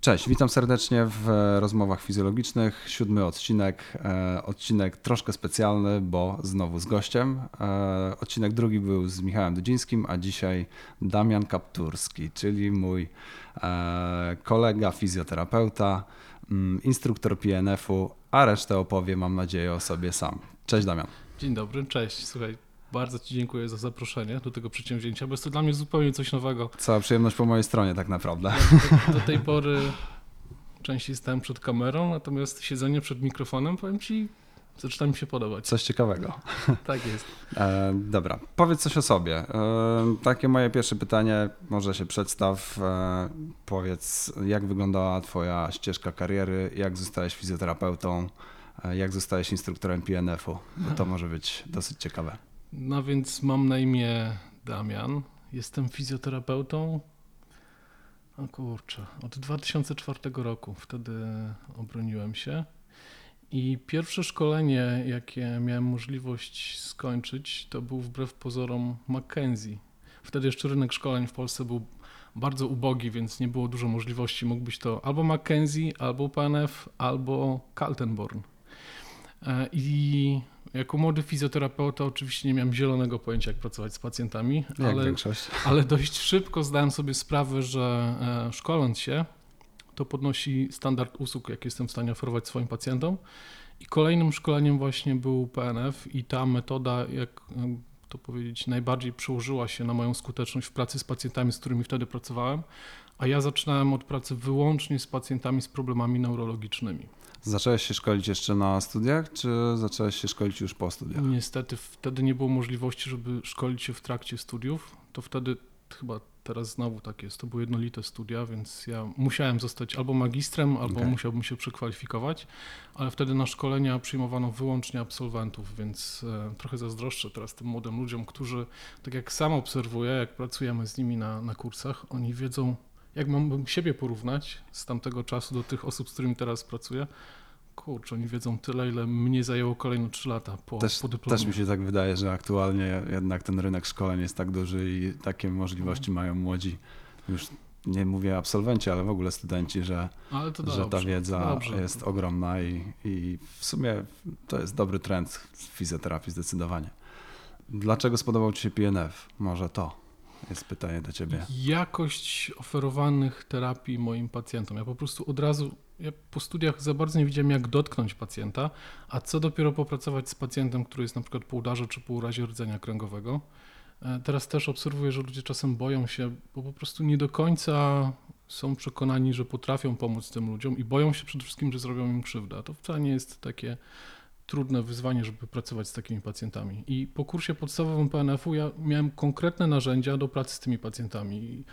Cześć, witam serdecznie w rozmowach fizjologicznych. Siódmy odcinek. E, odcinek troszkę specjalny, bo znowu z gościem. E, odcinek drugi był z Michałem Dudzińskim, a dzisiaj Damian Kapturski, czyli mój e, kolega fizjoterapeuta, mm, instruktor PNF-u, a resztę opowie, mam nadzieję, o sobie sam. Cześć Damian. Dzień dobry, cześć. Słuchaj, bardzo Ci dziękuję za zaproszenie do tego przedsięwzięcia, bo jest to dla mnie zupełnie coś nowego. Cała przyjemność po mojej stronie tak naprawdę. Do, do tej pory częściej stałem przed kamerą, natomiast siedzenie przed mikrofonem, powiem Ci, zaczyna mi się podobać. Coś ciekawego. Tak jest. E, dobra, powiedz coś o sobie. E, takie moje pierwsze pytanie, może się przedstaw. E, powiedz, jak wyglądała Twoja ścieżka kariery, jak zostałeś fizjoterapeutą, e, jak zostałeś instruktorem PNF-u, to może być dosyć ciekawe. No więc mam na imię Damian, jestem fizjoterapeutą. O kurczę, od 2004 roku wtedy obroniłem się. I pierwsze szkolenie, jakie miałem możliwość skończyć, to był wbrew pozorom Mackenzie. Wtedy jeszcze rynek szkoleń w Polsce był bardzo ubogi, więc nie było dużo możliwości. Mógł być to albo Mackenzie, albo PNF, albo Kaltenborn. E, I jako młody fizjoterapeuta oczywiście nie miałem zielonego pojęcia, jak pracować z pacjentami, Jak ale, większość. ale dość szybko zdałem sobie sprawę, że e, szkoląc się, to podnosi standard usług, jakie jestem w stanie oferować swoim pacjentom. I kolejnym szkoleniem właśnie był PNF i ta metoda, jak to powiedzieć, najbardziej przełożyła się na moją skuteczność w pracy z pacjentami, z którymi wtedy pracowałem, a ja zaczynałem od pracy wyłącznie z pacjentami z problemami neurologicznymi. Zacząłeś się szkolić jeszcze na studiach, czy zacząłeś się szkolić już po studiach? Niestety wtedy nie było możliwości, żeby szkolić się w trakcie studiów. To wtedy chyba teraz znowu tak jest. To były jednolite studia, więc ja musiałem zostać albo magistrem, albo Okej. musiałbym się przekwalifikować, ale wtedy na szkolenia przyjmowano wyłącznie absolwentów, więc e, trochę zazdroszczę teraz tym młodym ludziom, którzy, tak jak sam obserwuję, jak pracujemy z nimi na, na kursach, oni wiedzą, jak mam siebie porównać z tamtego czasu do tych osób, z którymi teraz pracuję. Kurczę, oni wiedzą tyle, ile mnie zajęło kolejne 3 lata po, Też, po dyplomie. też mi się tak wydaje, że aktualnie jednak ten rynek szkoleń jest tak duży i takie Mhm. możliwości mają młodzi, już nie mówię absolwenci, ale w ogóle studenci, że, że ta wiedza dobrze. jest ogromna i, i w sumie to jest dobry trend w fizjoterapii zdecydowanie. Dlaczego spodobał Ci się PNF? Może to jest pytanie do Ciebie. Jakość oferowanych terapii moim pacjentom. Ja po prostu od razu, ja po studiach za bardzo nie wiedziałem, jak dotknąć pacjenta, a co dopiero popracować z pacjentem, który jest na przykład po udarze czy po urazie rdzenia kręgowego. E, Teraz też obserwuję, że ludzie czasem boją się, bo po prostu nie do końca są przekonani, że potrafią pomóc tym ludziom i boją się przede wszystkim, że zrobią im krzywdę. A to wcale nie jest takie trudne wyzwanie, żeby pracować z takimi pacjentami. I po kursie podstawowym PNF-u ja miałem konkretne narzędzia do pracy z tymi pacjentami. I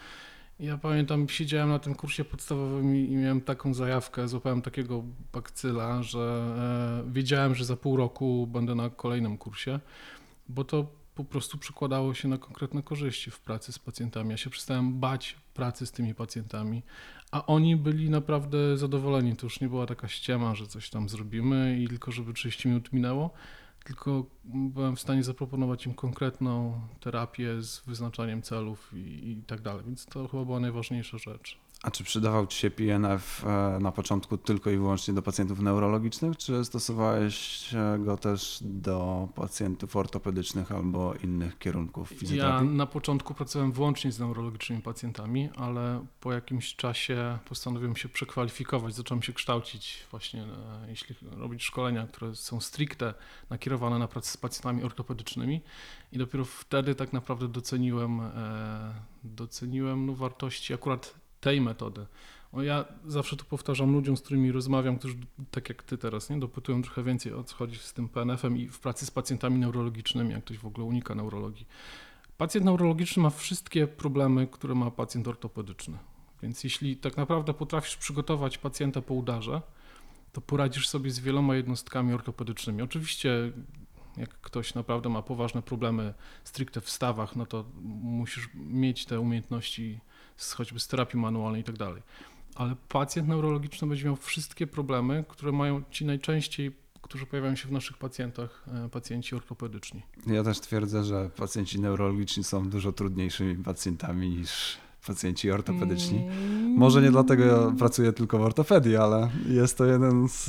ja pamiętam, siedziałem na tym kursie podstawowym i, miałem taką zajawkę, złapałem takiego bakcyla, że e, wiedziałem, że za pół roku będę na kolejnym kursie, bo to po prostu przekładało się na konkretne korzyści w pracy z pacjentami. Ja się przestałem bać pracy z tymi pacjentami, a oni byli naprawdę zadowoleni. To już nie była taka ściema, że coś tam zrobimy i tylko żeby 30 minut minęło, tylko byłem w stanie zaproponować im konkretną terapię z wyznaczaniem celów i, i tak dalej. Więc to chyba była najważniejsza rzecz. A czy przydawał Ci się PNF e, na początku tylko i wyłącznie do pacjentów neurologicznych, czy stosowałeś e, go też do pacjentów ortopedycznych albo innych kierunków Ja fizjoterapii? na początku pracowałem wyłącznie z neurologicznymi pacjentami, ale po jakimś czasie postanowiłem się przekwalifikować, zacząłem się kształcić właśnie, e, jeśli robić szkolenia, które są stricte nakierowane na pracę z pacjentami ortopedycznymi. I dopiero wtedy tak naprawdę doceniłem, doceniłem no, wartości. Akurat tej metody. O, ja zawsze to powtarzam ludziom, z którymi rozmawiam, którzy tak jak ty teraz, nie, dopytują trochę więcej o co chodzi z tym PNF-em i w pracy z pacjentami neurologicznymi, jak ktoś w ogóle unika neurologii. Pacjent neurologiczny ma wszystkie problemy, które ma pacjent ortopedyczny. Więc jeśli tak naprawdę potrafisz przygotować pacjenta po udarze, to poradzisz sobie z wieloma jednostkami ortopedycznymi. Oczywiście, jak ktoś naprawdę ma poważne problemy stricte w stawach, no to musisz mieć te umiejętności z, choćby z terapii manualnej i tak dalej. Ale pacjent neurologiczny będzie miał wszystkie problemy, które mają ci najczęściej, którzy pojawiają się w naszych pacjentach, e, pacjenci ortopedyczni. Ja też twierdzę, że pacjenci neurologiczni są dużo trudniejszymi pacjentami niż pacjenci ortopedyczni. Mm, Może nie dlatego pracuję tylko w ortopedii, ale jest to jeden z,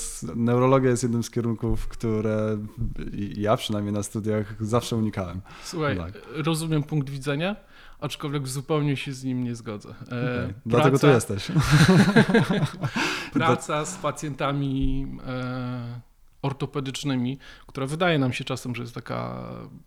z neurologia jest jednym z kierunków, które ja przynajmniej na studiach zawsze unikałem. Słuchaj, Tak. rozumiem punkt widzenia, aczkolwiek zupełnie się z nim nie zgodzę. E, Okay. Dlatego tu jesteś. praca z pacjentami e, ortopedycznymi, która wydaje nam się czasem, że jest taka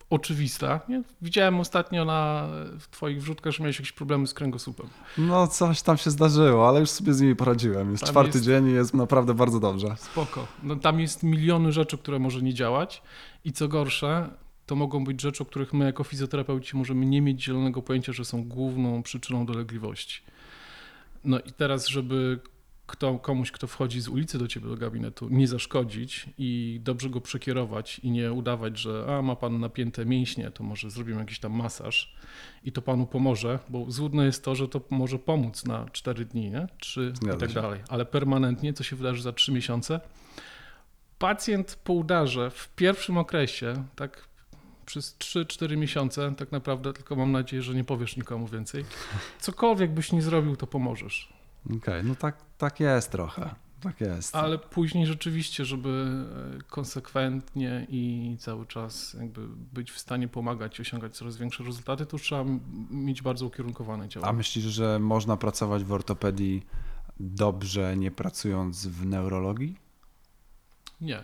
oczywista. Nie? Widziałem ostatnio na w twoich wrzutkach, że miałeś jakieś problemy z kręgosłupem. No coś tam się zdarzyło, ale już sobie z nimi poradziłem. Jest Tam czwarty jest- dzień i jest naprawdę bardzo dobrze. Spoko. No, tam jest miliony rzeczy, które może nie działać i co gorsze, to mogą być rzeczy, o których my jako fizjoterapeuci możemy nie mieć zielonego pojęcia, że są główną przyczyną dolegliwości. No i teraz, żeby kto, komuś, kto wchodzi z ulicy do ciebie do gabinetu, nie zaszkodzić i dobrze go przekierować i nie udawać, że a, ma pan napięte mięśnie, to może zrobimy jakiś tam masaż i to panu pomoże, bo złudne jest to, że to może pomóc na 4 dni, nie? 3 Zgadza i tak się. dalej, ale permanentnie, co się wydarzy za 3 miesiące, pacjent po udarze w pierwszym okresie, tak przez 3-4 miesiące, tak naprawdę, tylko mam nadzieję, że nie powiesz nikomu więcej, cokolwiek byś nie zrobił, to pomożesz. Okej, no tak, tak jest trochę. Tak jest. Ale później rzeczywiście, żeby e, konsekwentnie i cały czas jakby być w stanie pomagać i osiągać coraz większe rezultaty, to trzeba mieć bardzo ukierunkowane A działania. myślisz, że można pracować w ortopedii dobrze, nie pracując w neurologii? Nie.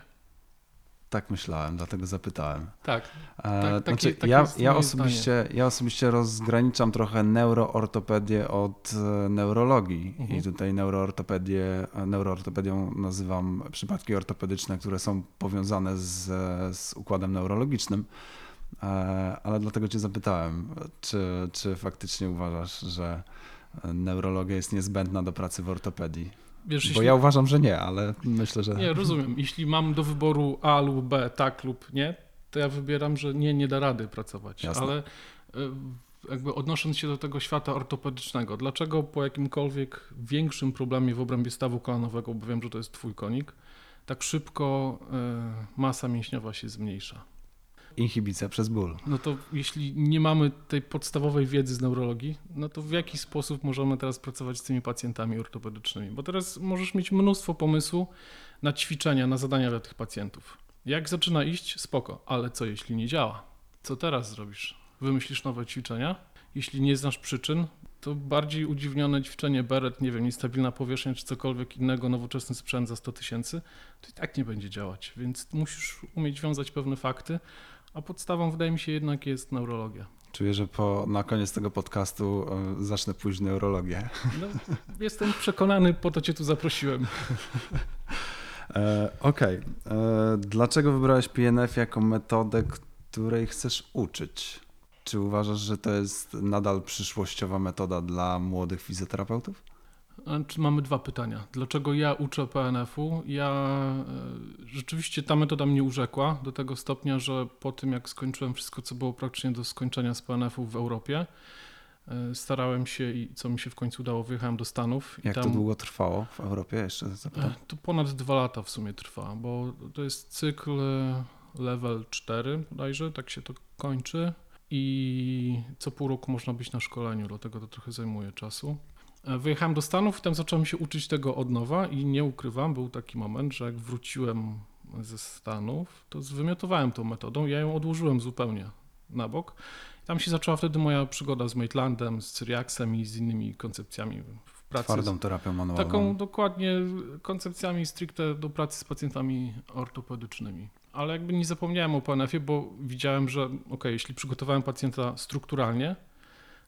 Tak myślałem, dlatego zapytałem. Tak. E, Tak, takie- znaczy, takie ja, jest ja, moje osobiście, ja osobiście rozgraniczam trochę neuroortopedię od e, neurologii Mhm. i tutaj neuroortopedię, e, neuroortopedią nazywam przypadki ortopedyczne, które są powiązane z, z układem neurologicznym. Ale dlatego cię zapytałem, czy, czy faktycznie uważasz, że neurologia jest niezbędna do pracy w ortopedii? Wiesz, Bo jeśli... ja uważam, że nie, ale myślę, że... Nie, rozumiem. Jeśli mam do wyboru A lub B, tak lub nie, to ja wybieram, że nie, nie da rady pracować. Jasne. Ale y, jakby odnosząc się do tego świata ortopedycznego, dlaczego po jakimkolwiek większym problemie w obrębie stawu kolanowego, bo wiem, że to jest twój konik, tak szybko y, masa mięśniowa się zmniejsza? Inhibicja przez ból. No to jeśli nie mamy tej podstawowej wiedzy z neurologii, no to w jaki sposób możemy teraz pracować z tymi pacjentami ortopedycznymi? Bo teraz możesz mieć mnóstwo pomysłu na ćwiczenia, na zadania dla tych pacjentów. Jak zaczyna iść, spoko, ale co jeśli nie działa? Co teraz zrobisz? Wymyślisz nowe ćwiczenia? Jeśli nie znasz przyczyn, to bardziej udziwnione ćwiczenie beret, nie wiem, niestabilna powierzchnia czy cokolwiek innego, nowoczesny sprzęt za 100 tysięcy, to i tak nie będzie działać. Więc musisz umieć wiązać pewne fakty, a podstawą wydaje mi się jednak jest neurologia. Czuję, że po, na koniec tego podcastu e, zacznę pójść w neurologię. No, jestem przekonany, po to cię tu zaprosiłem. E, Okej. E, Dlaczego wybrałeś PNF jako metodę, której chcesz uczyć? Czy uważasz, że to jest nadal przyszłościowa metoda dla młodych fizjoterapeutów? Mamy dwa pytania? Dlaczego ja uczę PNF-u? Ja e, rzeczywiście ta metoda mnie urzekła do tego stopnia, że po tym jak skończyłem wszystko, co było praktycznie do skończenia z PNF-u w Europie, e, starałem się i co mi się w końcu udało, wyjechałem do Stanów. i Jak to tam- długo trwało w Europie? Jeszcze zapytam. E, To ponad dwa lata w sumie trwa, bo to jest cykl level 4 bodajże, tak się to kończy i co pół roku można być na szkoleniu, dlatego to trochę zajmuje czasu. E, Wyjechałem do Stanów i tam zacząłem się uczyć tego od nowa i nie ukrywam, był taki moment, że jak wróciłem ze Stanów, to zwymiotowałem tą metodą, ja ją odłożyłem zupełnie na bok. Tam się zaczęła wtedy moja przygoda z Maitlandem, z Cyriaksem i z innymi koncepcjami w pracy. Twardą terapią manualną. Taką dokładnie koncepcjami stricte do pracy z pacjentami ortopedycznymi. Ale jakby nie zapomniałem o PNF-ie, bo widziałem, że ok, jeśli przygotowałem pacjenta strukturalnie,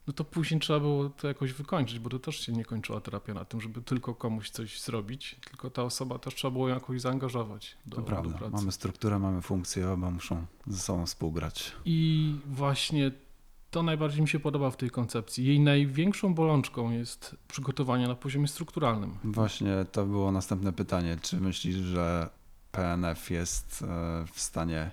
no to później trzeba było to jakoś wykończyć, bo to też się nie kończyła terapia na tym, żeby tylko komuś coś zrobić, tylko ta osoba też trzeba było jakoś zaangażować do, To do prawda. pracy. Mamy strukturę, mamy funkcję, oba muszą ze sobą współgrać. I właśnie to najbardziej mi się podoba w tej koncepcji. Jej największą bolączką jest przygotowanie na poziomie strukturalnym. Właśnie to było następne pytanie. Czy myślisz, że PNF jest e, w stanie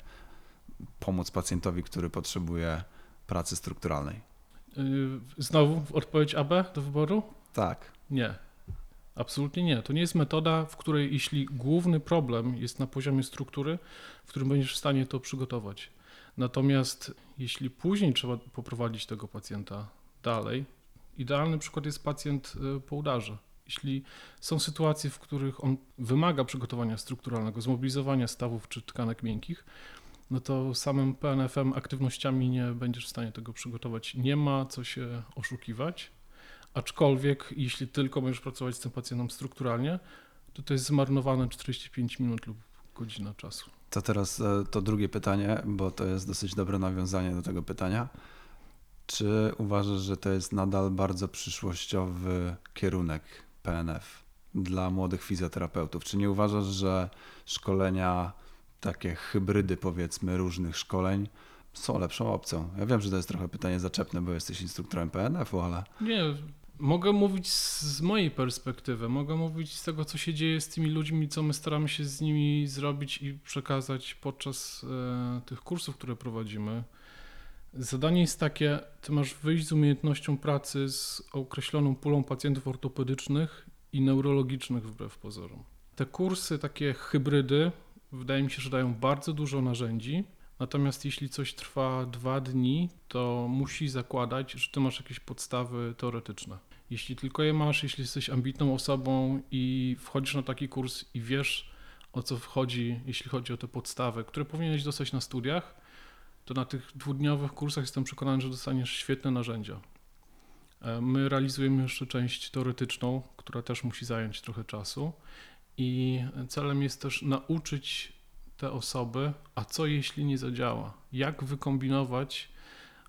pomóc pacjentowi, który potrzebuje pracy strukturalnej? Yy, Znowu odpowiedź AB do wyboru? Tak. Nie. Absolutnie nie. To nie jest metoda, w której jeśli główny problem jest na poziomie struktury, w którym będziesz w stanie to przygotować. Natomiast jeśli później trzeba poprowadzić tego pacjenta dalej Idealny przykład jest pacjent y, po udarze. Jeśli są sytuacje, w których on wymaga przygotowania strukturalnego, zmobilizowania stawów czy tkanek miękkich, no to samym PNF-em, aktywnościami nie będziesz w stanie tego przygotować. Nie ma co się oszukiwać, aczkolwiek jeśli tylko będziesz pracować z tym pacjentem strukturalnie, to to jest zmarnowane 45 minut lub godzina czasu. To teraz e, to drugie pytanie, bo to jest dosyć dobre nawiązanie do tego pytania. Czy uważasz, że to jest nadal bardzo przyszłościowy kierunek PNF dla młodych fizjoterapeutów? Czy nie uważasz, że szkolenia, takie hybrydy powiedzmy różnych szkoleń są lepszą opcją? Ja wiem, że to jest trochę pytanie zaczepne, bo jesteś instruktorem PNF-u, ale Nie, mogę mówić z, mojej perspektywy, mogę mówić z tego, co się dzieje z tymi ludźmi, co my staramy się z nimi zrobić i przekazać podczas e, tych kursów, które prowadzimy. Zadanie jest takie, ty masz wyjść z umiejętnością pracy z określoną pulą pacjentów ortopedycznych i neurologicznych wbrew pozorom. Te kursy, takie hybrydy, wydaje mi się, że dają bardzo dużo narzędzi, natomiast jeśli coś trwa dwa dni, to musi zakładać, że ty masz jakieś podstawy teoretyczne. Jeśli tylko je masz, jeśli jesteś ambitną osobą i wchodzisz na taki kurs i wiesz o co wchodzi, jeśli chodzi o te podstawy, które powinieneś dostać na studiach, to na tych dwudniowych kursach jestem przekonany, że dostaniesz świetne narzędzia. E, My realizujemy jeszcze część teoretyczną, która też musi zająć trochę czasu i celem jest też nauczyć te osoby, a co jeśli nie zadziała? Jak wykombinować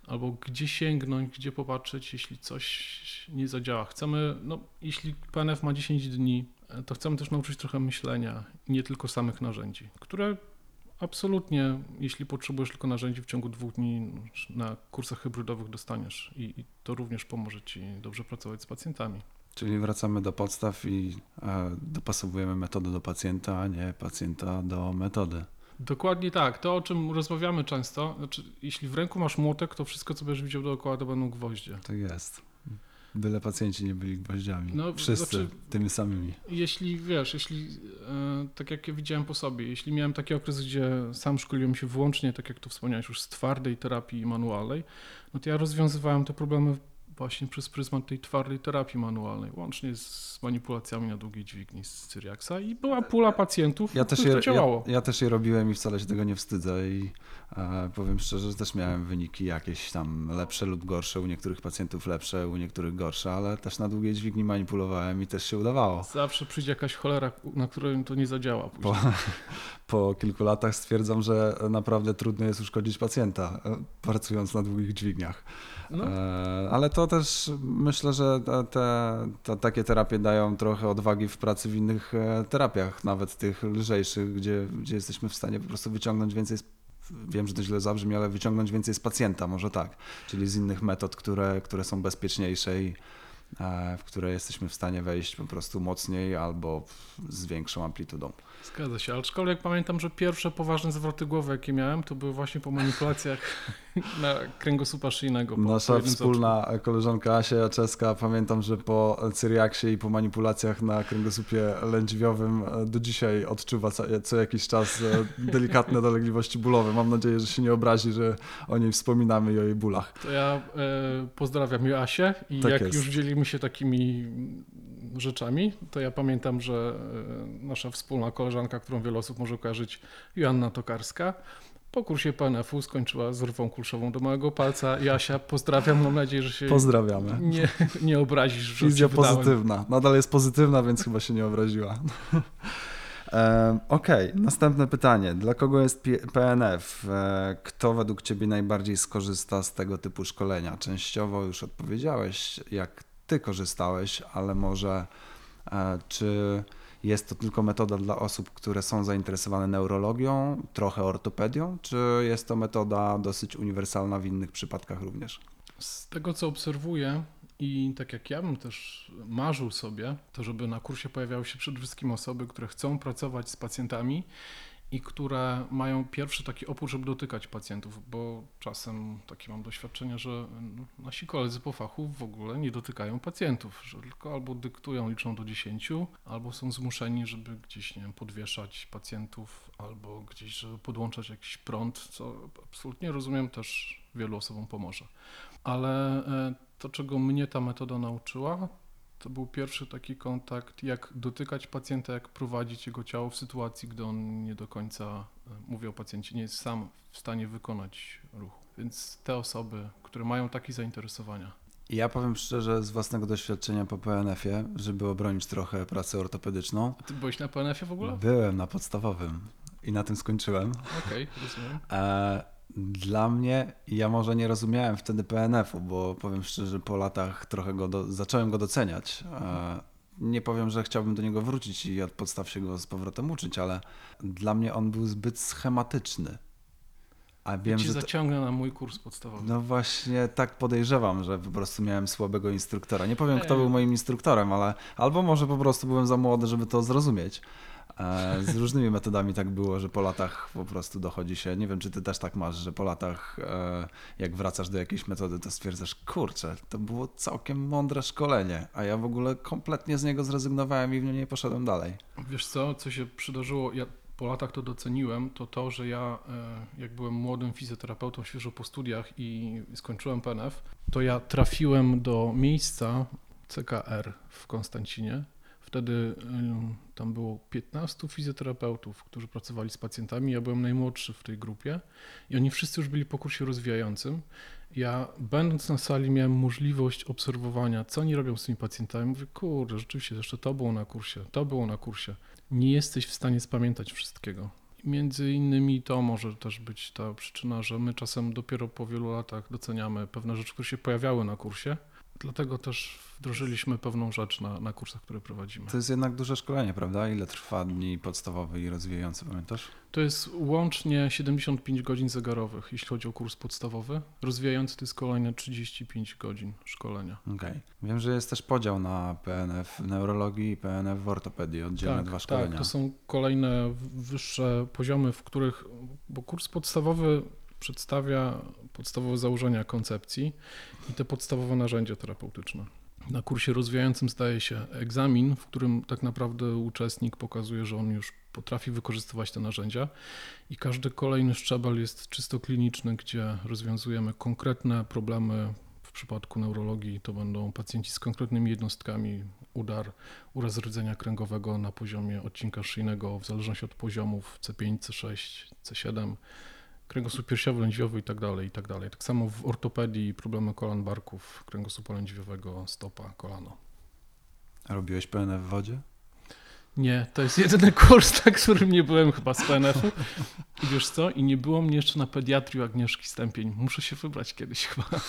albo gdzie sięgnąć, gdzie popatrzeć, jeśli coś nie zadziała. Chcemy, no, jeśli PNF ma 10 dni, e, to chcemy też nauczyć trochę myślenia, nie tylko samych narzędzi, które absolutnie, jeśli potrzebujesz tylko narzędzi w ciągu dwóch dni na kursach hybrydowych dostaniesz i, i to również pomoże Ci dobrze pracować z pacjentami. Czyli wracamy do podstaw i e, dopasowujemy metodę do pacjenta, a nie pacjenta do metody. Dokładnie tak. To, o czym rozmawiamy często, znaczy, jeśli w ręku masz młotek, to wszystko, co będziesz widział dookoła, to będą gwoździe. Tak jest. Byle pacjenci nie byli gwoździami. No, Wszyscy znaczy- tymi samymi. Jeśli wiesz, jeśli e, tak jak ja widziałem po sobie, jeśli miałem taki okres, gdzie sam szkoliłem się wyłącznie, tak jak to wspomniałeś, już z twardej terapii manualnej, no to ja rozwiązywałem te problemy właśnie przez pryzmat tej twardej terapii manualnej, łącznie z manipulacjami na długiej dźwigni z Cyriaxa i była pula pacjentów, Ja też, je, to działało. ja, ja też je robiłem i wcale się tego nie wstydzę i e, powiem szczerze, że też miałem wyniki jakieś tam lepsze lub gorsze, u niektórych pacjentów lepsze, u niektórych gorsze, ale też na długiej dźwigni manipulowałem i też się udawało. Zawsze przyjdzie jakaś cholera, na której to nie zadziała później. Po, po kilku latach stwierdzam, że naprawdę trudno jest uszkodzić pacjenta, e, pracując na długich dźwigniach. No, E, Ale to też myślę, że te, te, takie terapie dają trochę odwagi w pracy w innych e, terapiach, nawet tych lżejszych, gdzie, gdzie jesteśmy w stanie po prostu wyciągnąć więcej. Z, wiem, że to źle zabrzmi, ale wyciągnąć więcej z pacjenta, może tak. Czyli z innych metod, które, które są bezpieczniejsze i e, w które jesteśmy w stanie wejść po prostu mocniej albo z większą amplitudą. Zgadza się, aczkolwiek pamiętam, że pierwsze poważne zwroty głowy, jakie miałem, to były właśnie po manipulacjach na kręgosłupa szyjnego. Nasza wspólna koleżanka Asia Czeska, pamiętam, że po Cyriaksie i po manipulacjach na kręgosłupie lędźwiowym e, do dzisiaj odczuwa co, jakiś czas e, delikatne dolegliwości bólowe. Mam nadzieję, że się nie obrazi, że o niej wspominamy i o jej bólach. To ja e, pozdrawiam Joasię i Tak jak jest. już dzielimy się takimi rzeczami, to ja pamiętam, że e, nasza wspólna koleżanka, którą wiele osób może kojarzyć, Joanna Tokarska, po kursie PNF-u skończyła z rwą kulszową do małego palca. Jasia, pozdrawiam, mam nadzieję, że się Pozdrawiamy. nie, nie obrazisz, Fizja pozytywna. Nadal jest pozytywna, więc chyba się nie obraziła. Okej, następne pytanie. Dla kogo jest PNF? E, Kto według Ciebie najbardziej skorzysta z tego typu szkolenia? Częściowo już odpowiedziałeś, jak Ty korzystałeś, ale może e, czy jest to tylko metoda dla osób, które są zainteresowane neurologią, trochę ortopedią, czy jest to metoda dosyć uniwersalna w innych przypadkach również? Z tego, co obserwuję i tak jak ja bym też marzył sobie, to żeby na kursie pojawiały się przede wszystkim osoby, które chcą pracować z pacjentami i które mają pierwszy taki opór, żeby dotykać pacjentów, bo czasem takie mam doświadczenia, że no, nasi koledzy po fachu w ogóle nie dotykają pacjentów, że tylko albo dyktują, liczą do 10, albo są zmuszeni, żeby gdzieś, nie wiem, podwieszać pacjentów, albo gdzieś, żeby podłączać jakiś prąd, co absolutnie rozumiem też wielu osobom pomoże. Ale e, to, czego mnie ta metoda nauczyła, to był pierwszy taki kontakt, jak dotykać pacjenta, jak prowadzić jego ciało w sytuacji, gdy on nie do końca, e, mówię o pacjencie, nie jest sam w stanie wykonać ruchu. Więc te osoby, które mają takie zainteresowania, Ja powiem szczerze z własnego doświadczenia po PNF-ie, żeby obronić trochę pracę ortopedyczną. A ty byłeś na PNF-ie w ogóle? Byłem na podstawowym i na tym skończyłem. Okej, rozumiem. E, Dla mnie, ja może nie rozumiałem wtedy PNF-u, bo powiem szczerze, po latach trochę go do, zacząłem go doceniać. E, Nie powiem, że chciałbym do niego wrócić i od podstaw się go z powrotem uczyć, ale dla mnie on był zbyt schematyczny. A wiem, cię że. To, zaciągnę na mój kurs podstawowy. no właśnie tak podejrzewam, że po prostu miałem słabego instruktora. Nie powiem, kto Ej. był moim instruktorem, ale albo może po prostu byłem za młody, żeby to zrozumieć. Z różnymi metodami tak było, że po latach po prostu dochodzi się. Nie wiem, czy ty też tak masz, że po latach, e, jak wracasz do jakiejś metody, to stwierdzasz, kurczę, to było całkiem mądre szkolenie, a ja w ogóle kompletnie z niego zrezygnowałem i w nie poszedłem dalej. Wiesz co, co się przydarzyło, ja po latach to doceniłem, to to, że ja e, jak byłem młodym fizjoterapeutą, świeżo po studiach i skończyłem PNF, to ja trafiłem do miejsca CKR w Konstancinie. Wtedy tam było 15 fizjoterapeutów, którzy pracowali z pacjentami. Ja byłem najmłodszy w tej grupie i oni wszyscy już byli po kursie rozwijającym. Ja, będąc na sali, miałem możliwość obserwowania, co oni robią z tymi pacjentami. Mówię, kurde, rzeczywiście, jeszcze to było na kursie, to było na kursie. Nie jesteś w stanie spamiętać wszystkiego. Między innymi to może też być ta przyczyna, że my czasem dopiero po wielu latach doceniamy pewne rzeczy, które się pojawiały na kursie. Dlatego też wdrożyliśmy pewną rzecz na, na kursach, które prowadzimy. To jest jednak duże szkolenie, prawda? Ile trwa dni podstawowy i rozwijający, pamiętasz? To jest łącznie 75 godzin zegarowych, jeśli chodzi o kurs podstawowy. Rozwijający to jest kolejne 35 godzin szkolenia. Okej. Wiem, że jest też podział na PNF w neurologii i PNF w ortopedii, oddzielne dwa szkolenia. Tak, to są kolejne wyższe poziomy, w których, bo kurs podstawowy przedstawia podstawowe założenia koncepcji i te podstawowe narzędzia terapeutyczne. Na kursie rozwijającym zdaje się egzamin, w którym tak naprawdę uczestnik pokazuje, że on już potrafi wykorzystywać te narzędzia i każdy kolejny szczebel jest czysto kliniczny, gdzie rozwiązujemy konkretne problemy. W przypadku neurologii to będą pacjenci z konkretnymi jednostkami, udar, uraz rdzenia kręgowego na poziomie odcinka szyjnego, w zależności od poziomów C5, C6, C7, kręgosłup piersiowy, lędźwiowy i tak dalej, i tak dalej. Tak samo w ortopedii problemy kolan barków, kręgosłupa lędźwiowego, stopa, kolano. A Robiłeś PNF w wodzie? Nie, to jest jedyny kurs, na którym nie byłem chyba z PNF-u. I wiesz co? I nie było mnie jeszcze na pediatrii Agnieszki Stępień. Muszę się wybrać kiedyś chyba.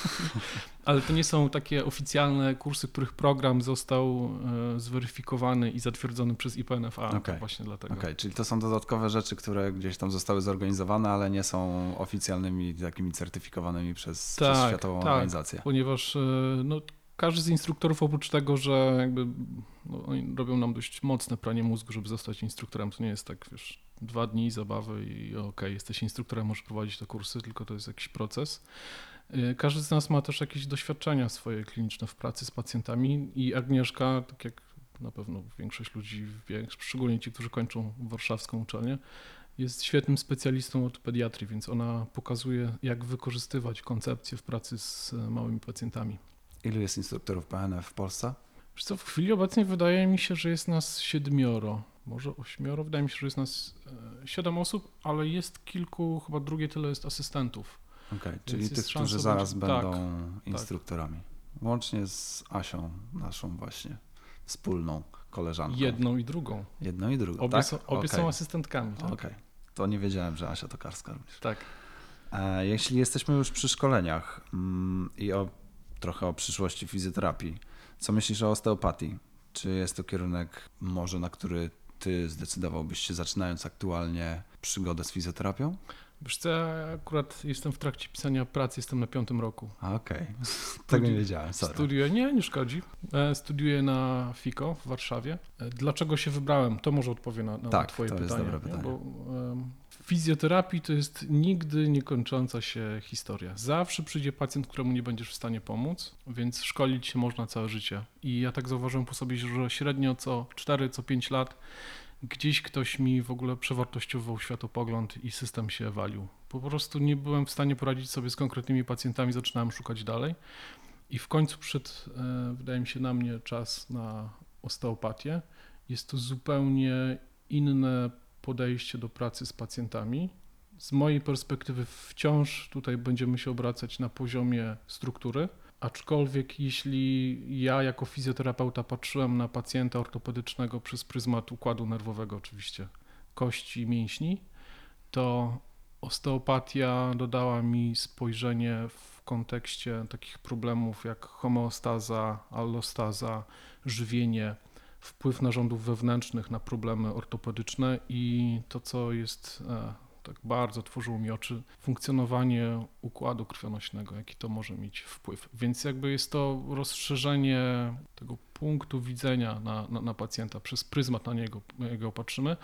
Ale to nie są takie oficjalne kursy, których program został e, zweryfikowany i zatwierdzony przez IPNFA. Okej. To właśnie dlatego. Okej, czyli to są dodatkowe rzeczy, które gdzieś tam zostały zorganizowane, ale nie są oficjalnymi takimi certyfikowanymi przez, przez Tak, Światową tak. Organizację. Ponieważ e, no, każdy z instruktorów oprócz tego, że jakby no, oni robią nam dość mocne pranie mózgu, żeby zostać instruktorem, to nie jest tak, wiesz, dwa dni zabawy i okej, jesteś instruktorem, możesz prowadzić te kursy, tylko to jest jakiś proces. E, Każdy z nas ma też jakieś doświadczenia swoje kliniczne w pracy z pacjentami i Agnieszka, tak jak na pewno większość ludzi szczególnie ci, którzy kończą warszawską uczelnię, jest świetnym specjalistą od pediatrii, więc ona pokazuje, jak wykorzystywać koncepcję w pracy z e, małymi pacjentami. Ilu jest instruktorów PNF w Polsce? Wiesz co, w chwili obecnej wydaje mi się, że jest nas siedmioro, może ośmioro, wydaje mi się, że jest nas e, siedem osób, ale jest kilku, chyba drugie tyle jest asystentów. Okej, czyli jest tych, którzy zaraz być- tak, będą instruktorami. Łącznie z Asią, naszą właśnie wspólną koleżanką. Jedną i drugą. Jedną i drugą, Obie, tak? są, obie Okej. są asystentkami. Tak. Okej, to nie wiedziałem, że Asia Tokarska również. tak. E, Jeśli jesteśmy już przy szkoleniach mm, i o, trochę o przyszłości fizjoterapii, co myślisz o osteopatii? Czy jest to kierunek może, na który ty zdecydowałbyś się zaczynając aktualnie przygodę z fizjoterapią? Wiesz co, ja akurat jestem w trakcie pisania pracy, jestem na piątym roku. A, Okej, tego nie wiedziałem, sorry. Studiuję, nie, nie szkodzi. E, Studiuję na FIKO w Warszawie. E, Dlaczego się wybrałem? To może odpowie na, na Tak, Twoje to jest pytanie. dobre nie? pytanie. Bo w fizjoterapii to jest nigdy niekończąca się historia. Zawsze przyjdzie pacjent, któremu nie będziesz w stanie pomóc, więc szkolić się można całe życie. I ja tak zauważyłem po sobie, że średnio co 4, co 5 lat gdzieś ktoś mi w ogóle przewartościował światopogląd i system się walił. Po prostu nie byłem w stanie poradzić sobie z konkretnymi pacjentami, zaczynałem szukać dalej. I w końcu przyszedł, e, wydaje mi się, na mnie czas na osteopatię. Jest to zupełnie inne podejście do pracy z pacjentami. Z mojej perspektywy wciąż tutaj będziemy się obracać na poziomie struktury, aczkolwiek jeśli ja jako fizjoterapeuta patrzyłem na pacjenta ortopedycznego przez pryzmat układu nerwowego oczywiście, kości i mięśni, to osteopatia dodała mi spojrzenie w kontekście takich problemów jak homeostaza, allostaza, żywienie, wpływ narządów wewnętrznych na problemy ortopedyczne i to, co jest e, tak bardzo tworzyło mi oczy, funkcjonowanie układu krwionośnego, jaki to może mieć wpływ. Więc jakby jest to rozszerzenie tego punktu widzenia na, na, na pacjenta, przez pryzmat na niego, jego patrzymy.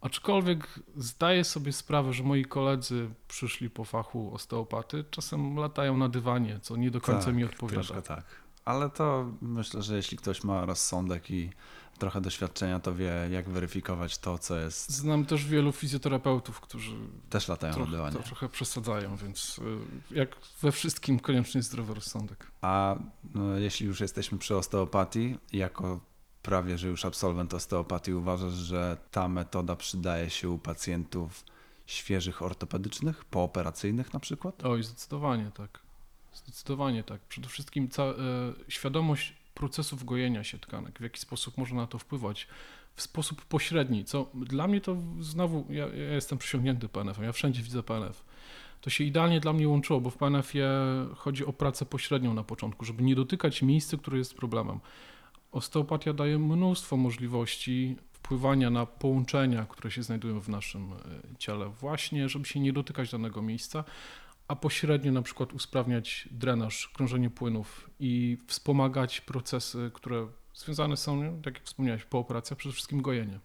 Aczkolwiek zdaję sobie sprawę, że moi koledzy przyszli po fachu osteopaty, czasem latają na dywanie, co nie do końca Tak, mi odpowiada. Troszkę tak. Ale to myślę, że jeśli ktoś ma rozsądek i trochę doświadczenia, to wie, jak weryfikować to, co jest. Znam też wielu fizjoterapeutów, którzy Też latają na trochę, dywanie. to trochę przesadzają, więc y, jak we wszystkim konieczny jest zdrowy rozsądek. A no, jeśli już jesteśmy przy osteopatii, jako prawie, że już absolwent osteopatii, uważasz, że ta metoda przydaje się u pacjentów świeżych ortopedycznych, pooperacyjnych na przykład? Oj, zdecydowanie tak. Zdecydowanie tak. Przede wszystkim ca- e, świadomość procesów gojenia się tkanek, w jaki sposób można na to wpływać w sposób pośredni, co dla mnie to znowu, ja, ja jestem przysiągnięty PNF-em, ja wszędzie widzę PNF. To się idealnie dla mnie łączyło, bo w PNF-ie chodzi o pracę pośrednią na początku, żeby nie dotykać miejsca, które jest problemem. Osteopatia daje mnóstwo możliwości wpływania na połączenia, które się znajdują w naszym e, ciele, właśnie, żeby się nie dotykać danego miejsca, a pośrednio na przykład usprawniać drenaż, krążenie płynów i wspomagać procesy, które związane są, tak jak wspomniałeś, po operacji, a przede wszystkim gojenie.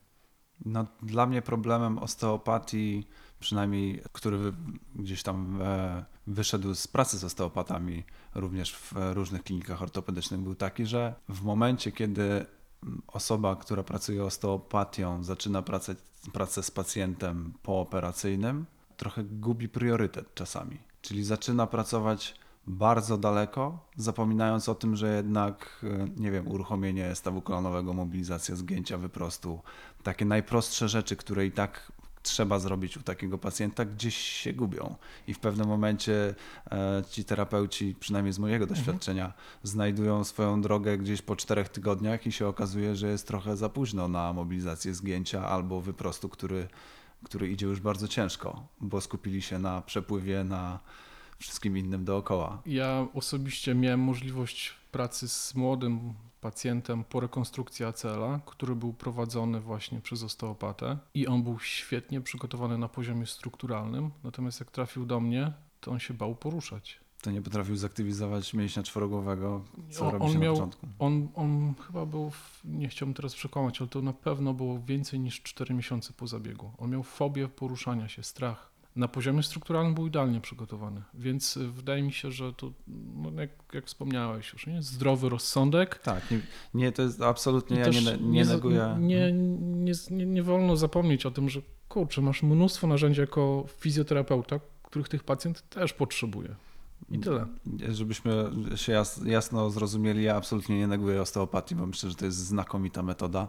No, dla mnie problemem osteopatii, przynajmniej który gdzieś tam e, wyszedł z pracy z osteopatami, również w różnych klinikach ortopedycznych, był taki, że w momencie, kiedy osoba, która pracuje osteopatią, zaczyna pracę, pracę z pacjentem pooperacyjnym, trochę gubi priorytet czasami. Czyli zaczyna pracować bardzo daleko, zapominając o tym, że jednak, e, nie wiem, uruchomienie stawu kolanowego, mobilizacja zgięcia wyprostu, takie najprostsze rzeczy, które i tak trzeba zrobić u takiego pacjenta, gdzieś się gubią. I w pewnym momencie e, ci terapeuci, przynajmniej z mojego doświadczenia, znajdują swoją drogę gdzieś po czterech tygodniach i się okazuje, że jest trochę za późno na mobilizację zgięcia albo wyprostu, który, który idzie już bardzo ciężko, bo skupili się na przepływie, na wszystkim innym dookoła. Ja osobiście miałem możliwość pracy z młodym pacjentem po rekonstrukcji ACL-a, który był prowadzony właśnie przez osteopatę i on był świetnie przygotowany na poziomie strukturalnym, natomiast jak trafił do mnie, to on się bał poruszać. To nie potrafił zaktywizować mięśnia czworogłowego, co On- robi on się miał- na początku. On, on chyba był, w, nie chciałbym teraz przekłamać, ale to na pewno było więcej niż 4 miesiące po zabiegu. On miał fobię poruszania się, strach. Na poziomie strukturalnym był idealnie przygotowany, więc y, wydaje mi się, że to, no jak, jak wspomniałeś już, nie? zdrowy rozsądek. Tak, nie, nie to jest absolutnie, I ja nie, nie neguję. Nie, nie, nie, nie wolno zapomnieć o tym, że kurczę, masz mnóstwo narzędzi jako fizjoterapeuta, których tych pacjent też potrzebuje. I tyle. Żebyśmy się jas, jasno zrozumieli, ja absolutnie nie neguję osteopatii, bo myślę, że to jest znakomita metoda,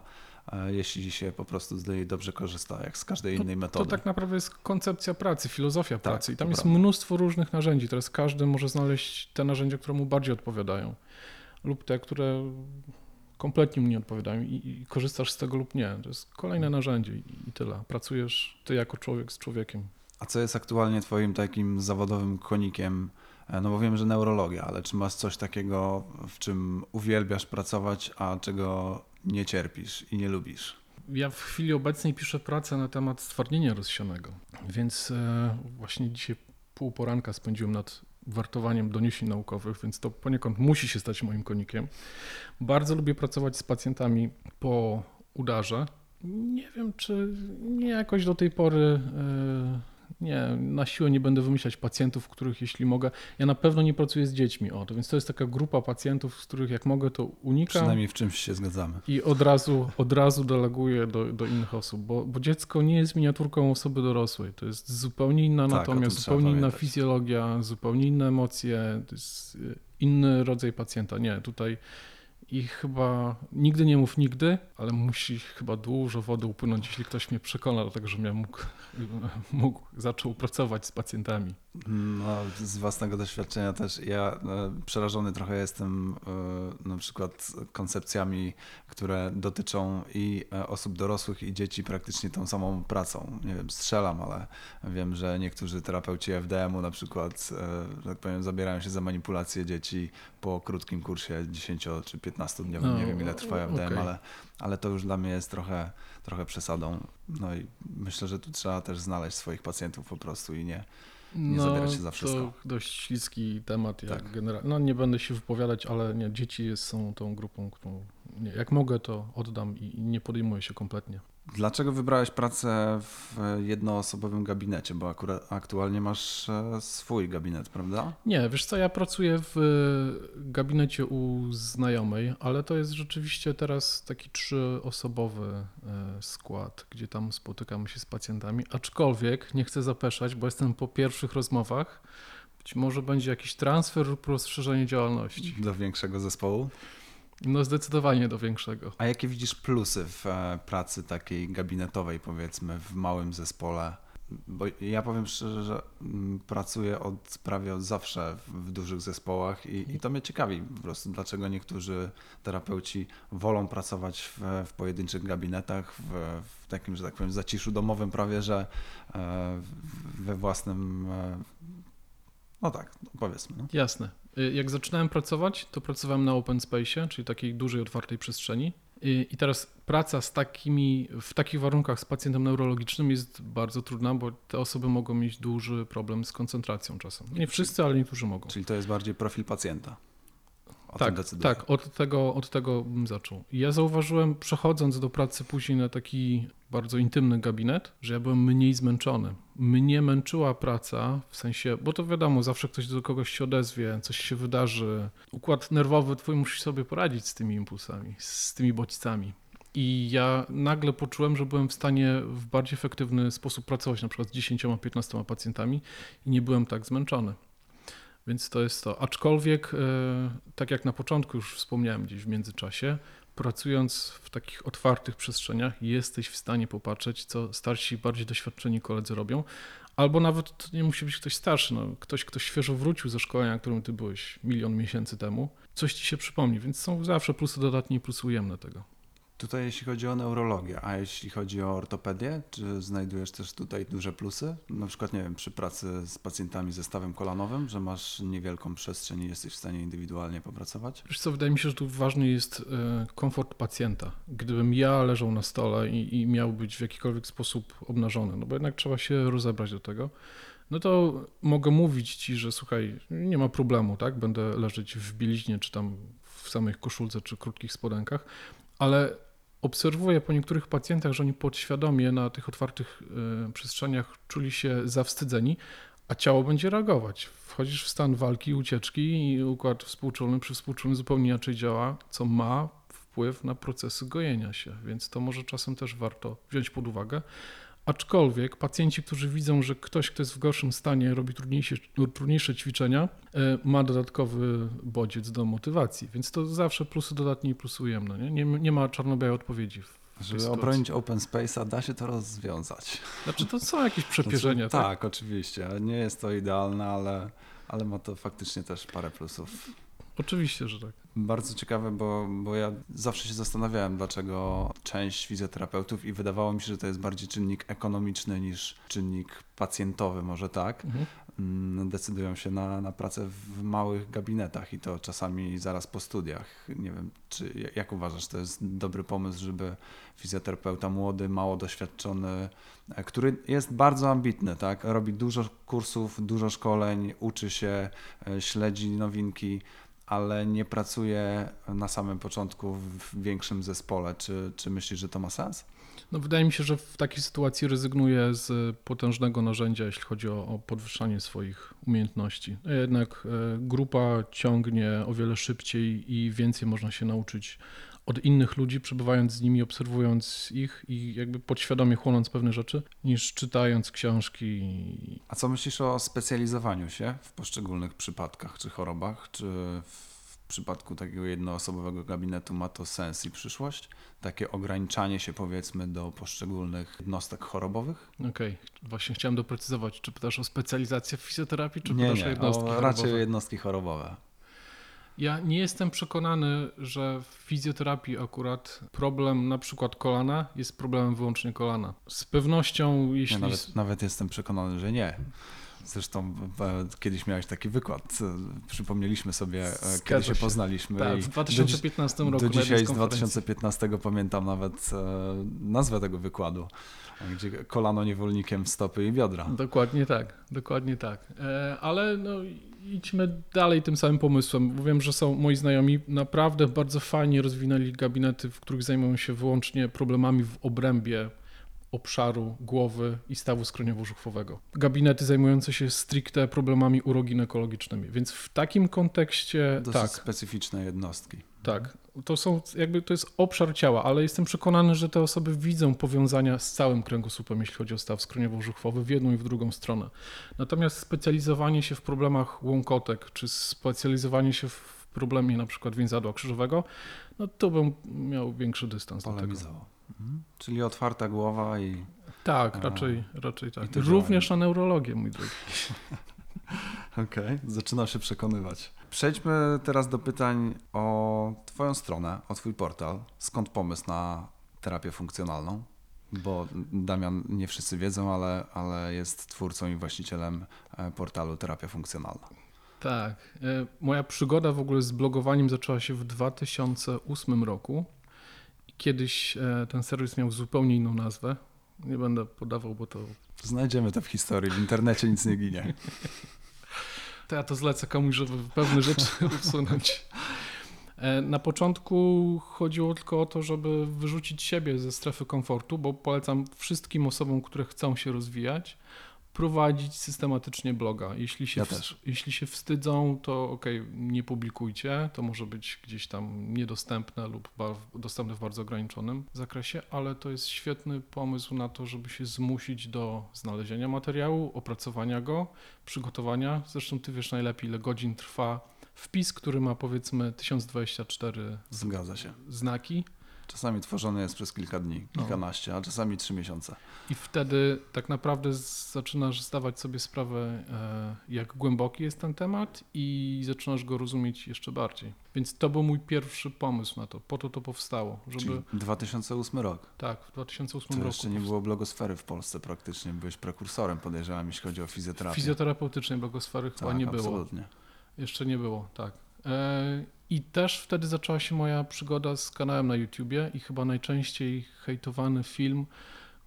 e, jeśli się po prostu z niej dobrze korzysta, jak z każdej innej To metody. tak naprawdę jest koncepcja pracy, filozofia pracy. I tam to jest prawda. mnóstwo różnych narzędzi. Teraz każdy może znaleźć te narzędzia, które mu bardziej odpowiadają, lub te, które kompletnie mu nie odpowiadają i, i korzystasz z tego lub nie. To jest kolejne narzędzie i, i tyle. Pracujesz ty jako człowiek z człowiekiem. A co jest aktualnie twoim takim zawodowym konikiem? E, No bo wiem, że neurologia, ale czy masz coś takiego, w czym uwielbiasz pracować, a czego nie cierpisz i nie lubisz? Ja w chwili obecnej piszę pracę na temat stwardnienia rozsianego, więc e, właśnie dzisiaj pół poranka spędziłem nad wartowaniem doniesień naukowych, więc to poniekąd musi się stać moim konikiem. Bardzo lubię pracować z pacjentami po udarze. Nie wiem, czy nie jakoś do tej pory e, Nie, na siłę nie będę wymyślać pacjentów, których jeśli mogę. Ja na pewno nie pracuję z dziećmi o to, więc to jest taka grupa pacjentów, z których jak mogę, to unikam. Przynajmniej w czymś się zgadzamy. I od razu, od razu deleguję do, do innych osób, bo, bo dziecko nie jest miniaturką osoby dorosłej. To jest zupełnie inna Tak, anatomia, zupełnie inna fizjologia, zupełnie inne emocje. To jest y, inny rodzaj pacjenta. Nie, tutaj i chyba nigdy nie mów nigdy, ale musi chyba dużo wody upłynąć, jeśli ktoś mnie przekona do tego, żebym ja mógł, mógł zaczął pracować z pacjentami. No, z własnego doświadczenia też ja e, przerażony trochę jestem e, na przykład koncepcjami, które dotyczą i e, osób dorosłych i dzieci praktycznie tą samą pracą. Nie wiem, strzelam, ale wiem, że niektórzy terapeuci FDM-u na przykład, tak powiem, zabierają się za manipulację dzieci po krótkim kursie 10 czy 15 dniowym. No, nie wiem ile trwa FDM, okej. ale, ale to już dla mnie jest trochę, trochę przesadą. No i myślę, że tu trzeba też znaleźć swoich pacjentów po prostu i nie, Nie zabierać się za wszystko. No, To dość śliski temat. Ja Tak. generalnie, no nie będę się wypowiadać, ale nie, dzieci są tą grupą, którą nie, jak mogę, to oddam i, i nie podejmuję się kompletnie. Dlaczego wybrałeś pracę w jednoosobowym gabinecie? Bo akurat aktualnie masz e, swój gabinet, prawda? Nie, wiesz co, ja pracuję w e, gabinecie u znajomej, ale to jest rzeczywiście teraz taki trzyosobowy e, skład, gdzie tam spotykamy się z pacjentami, aczkolwiek nie chcę zapeszać, bo jestem po pierwszych rozmowach, być może będzie jakiś transfer lub rozszerzenie działalności. Do większego zespołu. No zdecydowanie do większego. A jakie widzisz plusy w e, pracy takiej gabinetowej, powiedzmy, w małym zespole? Bo ja powiem szczerze, że mm, pracuję od prawie od zawsze w, dużych zespołach i, i to mnie ciekawi po prostu, dlaczego niektórzy terapeuci wolą pracować w, w pojedynczych gabinetach, w, w takim, że tak powiem, zaciszu domowym prawie, że e, we własnym, e, no tak, no powiedzmy. No. Jasne. Y, Jak zaczynałem pracować, to pracowałem na open space, czyli takiej dużej, otwartej przestrzeni. Y, I teraz praca z takimi, w takich warunkach z pacjentem neurologicznym jest bardzo trudna, bo te osoby mogą mieć duży problem z koncentracją czasem. Nie wszyscy, ale niektórzy mogą. Czyli to jest bardziej profil pacjenta. O tym Tak, decyduje. tak, od tego, od tego bym zaczął. Ja zauważyłem, przechodząc do pracy później na taki bardzo intymny gabinet, że ja byłem mniej zmęczony. Mnie męczyła praca, w sensie, bo to wiadomo, zawsze ktoś do kogoś się odezwie, coś się wydarzy. Układ nerwowy twój musi sobie poradzić z tymi impulsami, z tymi bodźcami. I ja nagle poczułem, że byłem w stanie w bardziej efektywny sposób pracować, na przykład z 10-15 pacjentami i nie byłem tak zmęczony. Więc to jest to. Aczkolwiek, e, tak jak na początku już wspomniałem gdzieś w międzyczasie, pracując w takich otwartych przestrzeniach, jesteś w stanie popatrzeć, co starsi, bardziej doświadczeni koledzy robią. Albo nawet to nie musi być ktoś starszy, no, ktoś, kto świeżo wrócił ze szkolenia, na którym ty byłeś milion miesięcy temu, coś ci się przypomni, więc są zawsze plusy dodatnie i plusy ujemne tego. Tutaj jeśli chodzi o neurologię, a jeśli chodzi o ortopedię, czy znajdujesz też tutaj duże plusy? Na przykład, nie wiem, przy pracy z pacjentami ze stawem kolanowym, że masz niewielką przestrzeń i jesteś w stanie indywidualnie popracować? Wiesz co, wydaje mi się, że tu ważny jest e, komfort pacjenta. Gdybym ja leżał na stole i, i miał być w jakikolwiek sposób obnażony, no bo jednak trzeba się rozebrać do tego, no to mogę mówić ci, że słuchaj, nie ma problemu, tak? Będę leżeć w bieliźnie, czy tam w samej koszulce, czy krótkich spodenkach, ale obserwuję po niektórych pacjentach, że oni podświadomie na tych otwartych e, przestrzeniach czuli się zawstydzeni, a ciało będzie reagować. Wchodzisz w stan walki, ucieczki i układ współczulny przy współczulnym zupełnie inaczej działa, co ma wpływ na procesy gojenia się, więc to może czasem też warto wziąć pod uwagę. Aczkolwiek pacjenci, którzy widzą, że ktoś, kto jest w gorszym stanie, robi trudniejsze, trudniejsze ćwiczenia, e, ma dodatkowy bodziec do motywacji, więc to zawsze plusy dodatnie i plusy ujemne. Nie, nie, nie ma czarno-białej odpowiedzi. Żeby sytuacji. obronić open space'a, da się to rozwiązać. Znaczy to są jakieś przepierzenia, Znaczy, tak? tak, oczywiście. Nie jest to idealne, ale, ale ma to faktycznie też parę plusów. Oczywiście, że tak. Bardzo ciekawe, bo, bo ja zawsze się zastanawiałem, dlaczego część fizjoterapeutów i wydawało mi się, że to jest bardziej czynnik ekonomiczny niż czynnik pacjentowy, może tak, Mhm. mm, decydują się na, na pracę w małych gabinetach i to czasami zaraz po studiach. Nie wiem, czy jak uważasz, to jest dobry pomysł, żeby fizjoterapeuta młody, mało doświadczony, e, który jest bardzo ambitny, tak? Robi dużo kursów, dużo szkoleń, uczy się, e, śledzi nowinki, ale nie pracuje na samym początku w większym zespole. Czy, czy myślisz, że to ma sens? No wydaje mi się, że w takiej sytuacji rezygnuję z potężnego narzędzia, jeśli chodzi o, o podwyższanie swoich umiejętności. Jednak e, grupa ciągnie o wiele szybciej i więcej można się nauczyć od innych ludzi, przebywając z nimi, obserwując ich i jakby podświadomie chłonąc pewne rzeczy, niż czytając książki. A co myślisz o specjalizowaniu się w poszczególnych przypadkach czy chorobach? Czy w przypadku takiego jednoosobowego gabinetu ma to sens i przyszłość? Takie ograniczanie się powiedzmy do poszczególnych jednostek chorobowych? Okej, okay. właśnie chciałem doprecyzować, czy pytasz o specjalizację w fizjoterapii, czy nie, pytasz nie, o jednostki o, chorobowe? Raczej jednostki chorobowe. Ja nie jestem przekonany, że w fizjoterapii akurat problem na przykład kolana jest problemem wyłącznie kolana. Z pewnością, jeśli. Ja nawet, nawet jestem przekonany, że nie. Zresztą e, kiedyś miałeś taki wykład. E, przypomnieliśmy sobie, e, Zgadza kiedy się, się. poznaliśmy. Tak, w 2015 do, roku. Do dzisiaj z konferencji. 2015 pamiętam nawet nazwę tego wykładu, gdzie kolano niewolnikiem stopy i biodra. Dokładnie tak, dokładnie tak. Ale no, idźmy dalej tym samym pomysłem. Wiem, że są moi znajomi naprawdę bardzo fajnie rozwinęli gabinety, w których zajmują się wyłącznie problemami w obrębie obszaru głowy i stawu skroniowo-żuchwowego. Gabinety zajmujące się stricte problemami uroginekologicznymi, więc w takim kontekście Dosyć tak. specyficzne jednostki. Tak, to są jakby to jest obszar ciała, ale jestem przekonany, że te osoby widzą powiązania z całym kręgosłupem, jeśli chodzi o staw skroniowo-żuchwowy w jedną i w drugą stronę. Natomiast specjalizowanie się w problemach łąkotek, czy specjalizowanie się w problemie na przykład więzadła krzyżowego, no to bym miał większy dystans do tego. Mhm. Czyli otwarta głowa i Tak, raczej, raczej tak. Również na neurologię, mój drogi. Okej, okay. zaczynam się przekonywać. Przejdźmy teraz do pytań o Twoją stronę, o Twój portal. Skąd pomysł na terapię funkcjonalną? Bo Damian, nie wszyscy wiedzą, ale, ale jest twórcą i właścicielem e, portalu Terapia Funkcjonalna. Tak. E, moja przygoda w ogóle z blogowaniem zaczęła się w 2008 roku. Kiedyś e, ten serwis miał zupełnie inną nazwę. Nie będę podawał, bo to. Znajdziemy to w historii. W internecie nic nie ginie. To ja to zlecę komuś, żeby pewne rzeczy usunąć. Na początku chodziło tylko o to, żeby wyrzucić siebie ze strefy komfortu, bo polecam wszystkim osobom, które chcą się rozwijać, prowadzić systematycznie bloga. Jeśli się, Ja też. jeśli się wstydzą, to ok, nie publikujcie. To może być gdzieś tam niedostępne lub dostępne w bardzo ograniczonym zakresie, ale to jest świetny pomysł na to, żeby się zmusić do znalezienia materiału, opracowania go, przygotowania. Zresztą ty wiesz najlepiej, ile godzin trwa wpis, który ma powiedzmy 1024 Zgadza się. znaki. Czasami tworzony jest przez kilka dni, No. kilkanaście, a czasami trzy miesiące. I wtedy tak naprawdę zaczynasz zdawać sobie sprawę, e, jak głęboki jest ten temat i zaczynasz go rozumieć jeszcze bardziej. Więc to był mój pierwszy pomysł na to. Po to to powstało, żeby Czyli 2008 rok. tak, w 2008 To roku. jeszcze nie było blogosfery w Polsce praktycznie. Byłeś prekursorem, podejrzewam, jeśli chodzi o fizjoterapię. Fizjoterapeutycznej blogosfery chyba tak, nie było. absolutnie. Jeszcze nie było, tak. I też wtedy zaczęła się moja przygoda z kanałem na YouTubie i chyba najczęściej hejtowany film,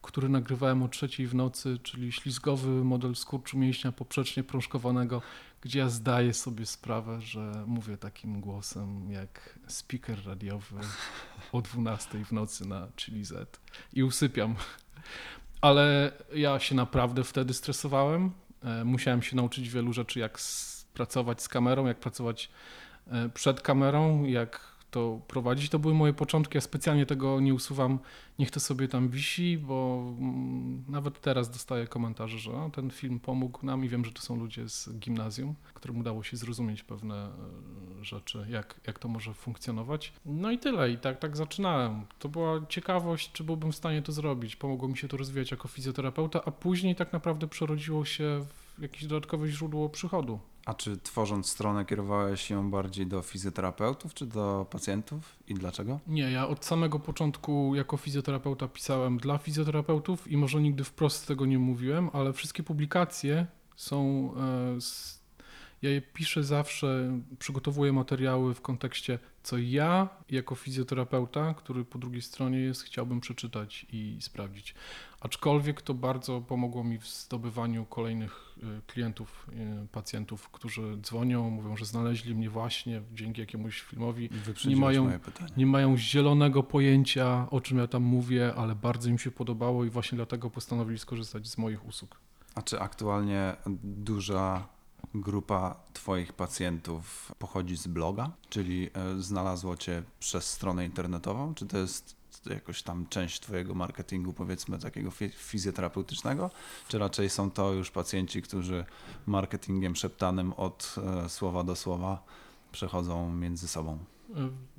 który nagrywałem o trzeciej w nocy, czyli ślizgowy model skurczu mięśnia poprzecznie prążkowanego, gdzie ja zdaję sobie sprawę, że mówię takim głosem jak speaker radiowy o 12 w nocy na Chili Z i usypiam. Ale ja się naprawdę wtedy stresowałem. E, Musiałem się nauczyć wielu rzeczy, jak pracować z kamerą, jak pracować przed kamerą, jak to prowadzić. To były moje początki. Ja specjalnie tego nie usuwam. Niech to sobie tam wisi, bo mm, nawet teraz dostaję komentarze, że ten film pomógł nam i wiem, że to są ludzie z gimnazjum, którym udało się zrozumieć pewne e, rzeczy, jak, jak to może funkcjonować. No i tyle. I tak, tak zaczynałem. To była ciekawość, czy byłbym w stanie to zrobić. Pomogło mi się to rozwijać jako fizjoterapeuta, a później tak naprawdę przerodziło się w jakieś dodatkowe źródło przychodu. A czy tworząc stronę kierowałeś się bardziej do fizjoterapeutów czy do pacjentów i dlaczego? Nie, ja od samego początku jako fizjoterapeuta pisałem dla fizjoterapeutów i może nigdy wprost tego nie mówiłem, ale wszystkie publikacje są e, z, Ja je piszę zawsze, przygotowuję materiały w kontekście, co ja jako fizjoterapeuta, który po drugiej stronie jest, chciałbym przeczytać i sprawdzić. Aczkolwiek to bardzo pomogło mi w zdobywaniu kolejnych y, klientów, y, pacjentów, którzy dzwonią, mówią, że znaleźli mnie właśnie dzięki jakiemuś filmowi. Wyprzedziłeś mają-. Nie mają zielonego pojęcia, o czym ja tam mówię, ale bardzo im się podobało i właśnie dlatego postanowili skorzystać z moich usług. A czy aktualnie duża grupa Twoich pacjentów pochodzi z bloga? Czyli e, znalazło Cię przez stronę internetową? Czy to jest jakoś tam część Twojego marketingu, powiedzmy, takiego fi- fizjoterapeutycznego? Czy raczej są to już pacjenci, którzy marketingiem szeptanym od e, słowa do słowa przechodzą między sobą?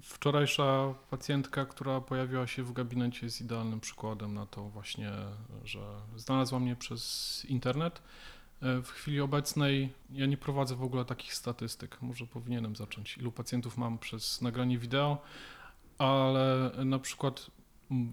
Wczorajsza pacjentka, która pojawiła się w gabinecie, jest idealnym przykładem na to właśnie, że znalazła mnie przez internet. W chwili obecnej ja nie prowadzę w ogóle takich statystyk. Może powinienem zacząć. Ilu pacjentów mam przez nagranie wideo, ale na przykład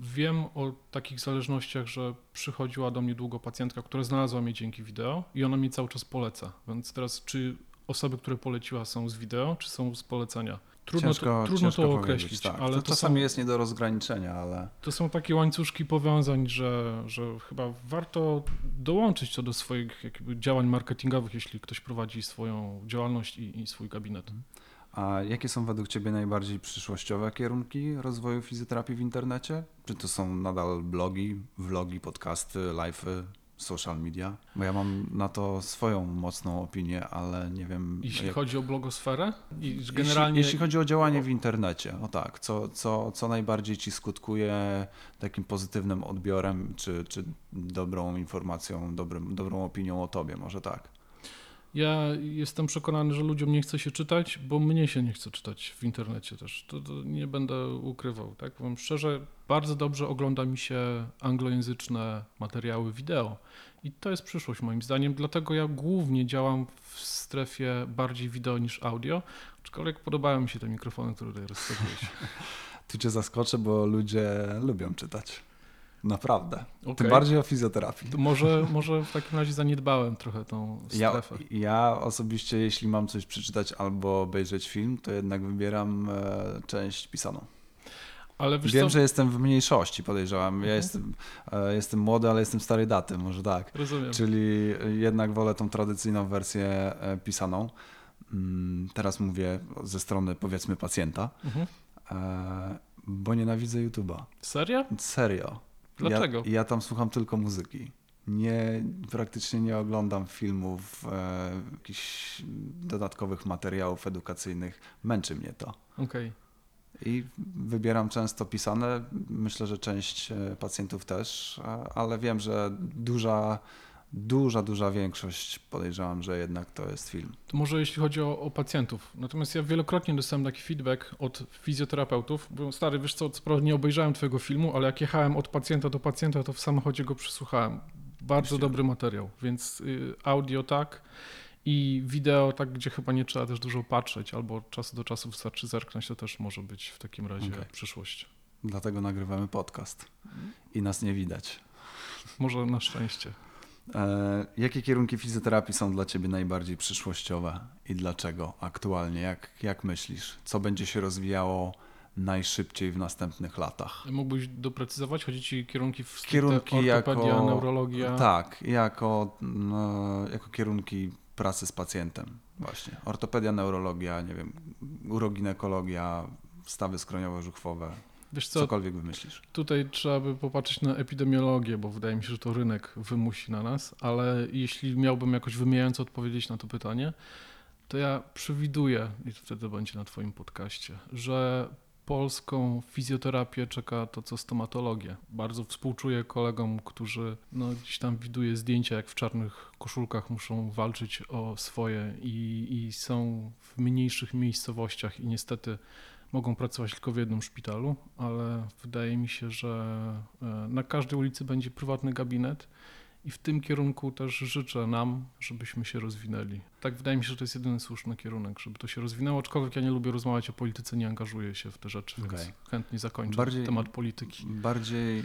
wiem o takich zależnościach, że przychodziła do mnie długo pacjentka, która znalazła mnie dzięki wideo i ona mi cały czas poleca. Więc teraz, czy osoby, które poleciła są z wideo, czy są z polecenia? Trudno ciężko, to, trudno ciężko to określić, tak. ale to, to, czasami są, jest nie do rozgraniczenia, ale to są takie łańcuszki powiązań, że, że chyba warto dołączyć to do swoich jakby działań marketingowych, jeśli ktoś prowadzi swoją działalność i, i swój gabinet. A jakie są według Ciebie najbardziej przyszłościowe kierunki rozwoju fizjoterapii w internecie? Czy to są nadal blogi, vlogi, podcasty, live'y, social media? Bo ja mam na to swoją mocną opinię, ale nie wiem. Jeśli jak- chodzi o blogosferę i jeśli, generalnie jeśli chodzi o działanie w internecie, o tak, co, co, co najbardziej Ci skutkuje takim pozytywnym odbiorem, czy, czy dobrą informacją, dobrym, dobrą opinią o Tobie, może tak? Ja jestem przekonany, że ludziom nie chce się czytać, bo mnie się nie chce czytać w internecie też. To, to nie będę ukrywał, tak? Powiem szczerze, bardzo dobrze ogląda mi się anglojęzyczne materiały wideo i to jest przyszłość moim zdaniem, dlatego ja głównie działam w strefie bardziej wideo niż audio, aczkolwiek podobają mi się te mikrofony, które tutaj rozstawiłeś. Tu Cię zaskoczę, bo ludzie lubią czytać. Naprawdę. Tym Okej. bardziej o fizjoterapii. To może, może w takim razie zaniedbałem trochę tą Ja, strefę. ja osobiście, jeśli mam coś przeczytać albo obejrzeć film, to jednak wybieram e, część pisaną. Ale Wiem, co, że jestem w mniejszości, podejrzewam. Ja Mhm. jestem, e, jestem młody, ale jestem starej daty, może tak. rozumiem. Czyli jednak wolę tą tradycyjną wersję e, pisaną. Mm, Teraz mówię ze strony powiedzmy pacjenta, Mhm. e, bo nienawidzę YouTube'a. Serio? Serio. Dlaczego? Ja, ja tam słucham tylko muzyki. Nie, praktycznie nie oglądam filmów, e, jakichś dodatkowych materiałów edukacyjnych. Męczy mnie to. Okej. I wybieram często pisane. Myślę, że część e, pacjentów też, ale wiem, że duża, duża, duża większość podejrzewam, że jednak to jest film. To może jeśli chodzi o, o pacjentów. Natomiast ja wielokrotnie dostałem taki feedback od fizjoterapeutów. Byłem stary, wiesz co, co nie obejrzałem twojego filmu, ale jak jechałem od pacjenta do pacjenta, to w samochodzie go przesłuchałem. Bardzo Myślę. dobry materiał, więc y, audio tak i wideo tak, gdzie chyba nie trzeba też dużo patrzeć, albo od czasu do czasu wystarczy zerknąć, to też może być w takim razie Okej. przyszłość. Dlatego nagrywamy podcast i nas nie widać. Może na szczęście. E, jakie kierunki fizjoterapii są dla Ciebie najbardziej przyszłościowe i dlaczego aktualnie? Jak, jak myślisz? Co będzie się rozwijało najszybciej w następnych latach? Mógłbyś doprecyzować? Chodzi ci kierunki w Kierunki ortopedia, jako- neurologia? Tak, jako, no, jako kierunki pracy z pacjentem właśnie. Ortopedia, neurologia, nie wiem, uroginekologia, stawy skroniowo-żuchwowe, Wiesz co, cokolwiek wymyślisz. Tutaj trzeba by popatrzeć na epidemiologię, bo wydaje mi się, że to rynek wymusi na nas, ale jeśli miałbym jakoś wymijająco odpowiedzieć na to pytanie, to ja przewiduję, i to wtedy będzie na Twoim podcaście, że polską fizjoterapię czeka to, co stomatologię. Bardzo współczuję kolegom, którzy no, gdzieś tam widuję zdjęcia, jak w czarnych koszulkach muszą walczyć o swoje i, i są w mniejszych miejscowościach i niestety mogą pracować tylko w jednym szpitalu, ale wydaje mi się, że e, na każdej ulicy będzie prywatny gabinet I w tym kierunku też życzę nam, żebyśmy się rozwinęli. Tak wydaje mi się, że to jest jedyny słuszny kierunek, żeby to się rozwinęło, aczkolwiek ja nie lubię rozmawiać o polityce, nie angażuję się w te rzeczy, więc Okej. chętnie zakończę Bardziej- temat polityki. Bardziej, e,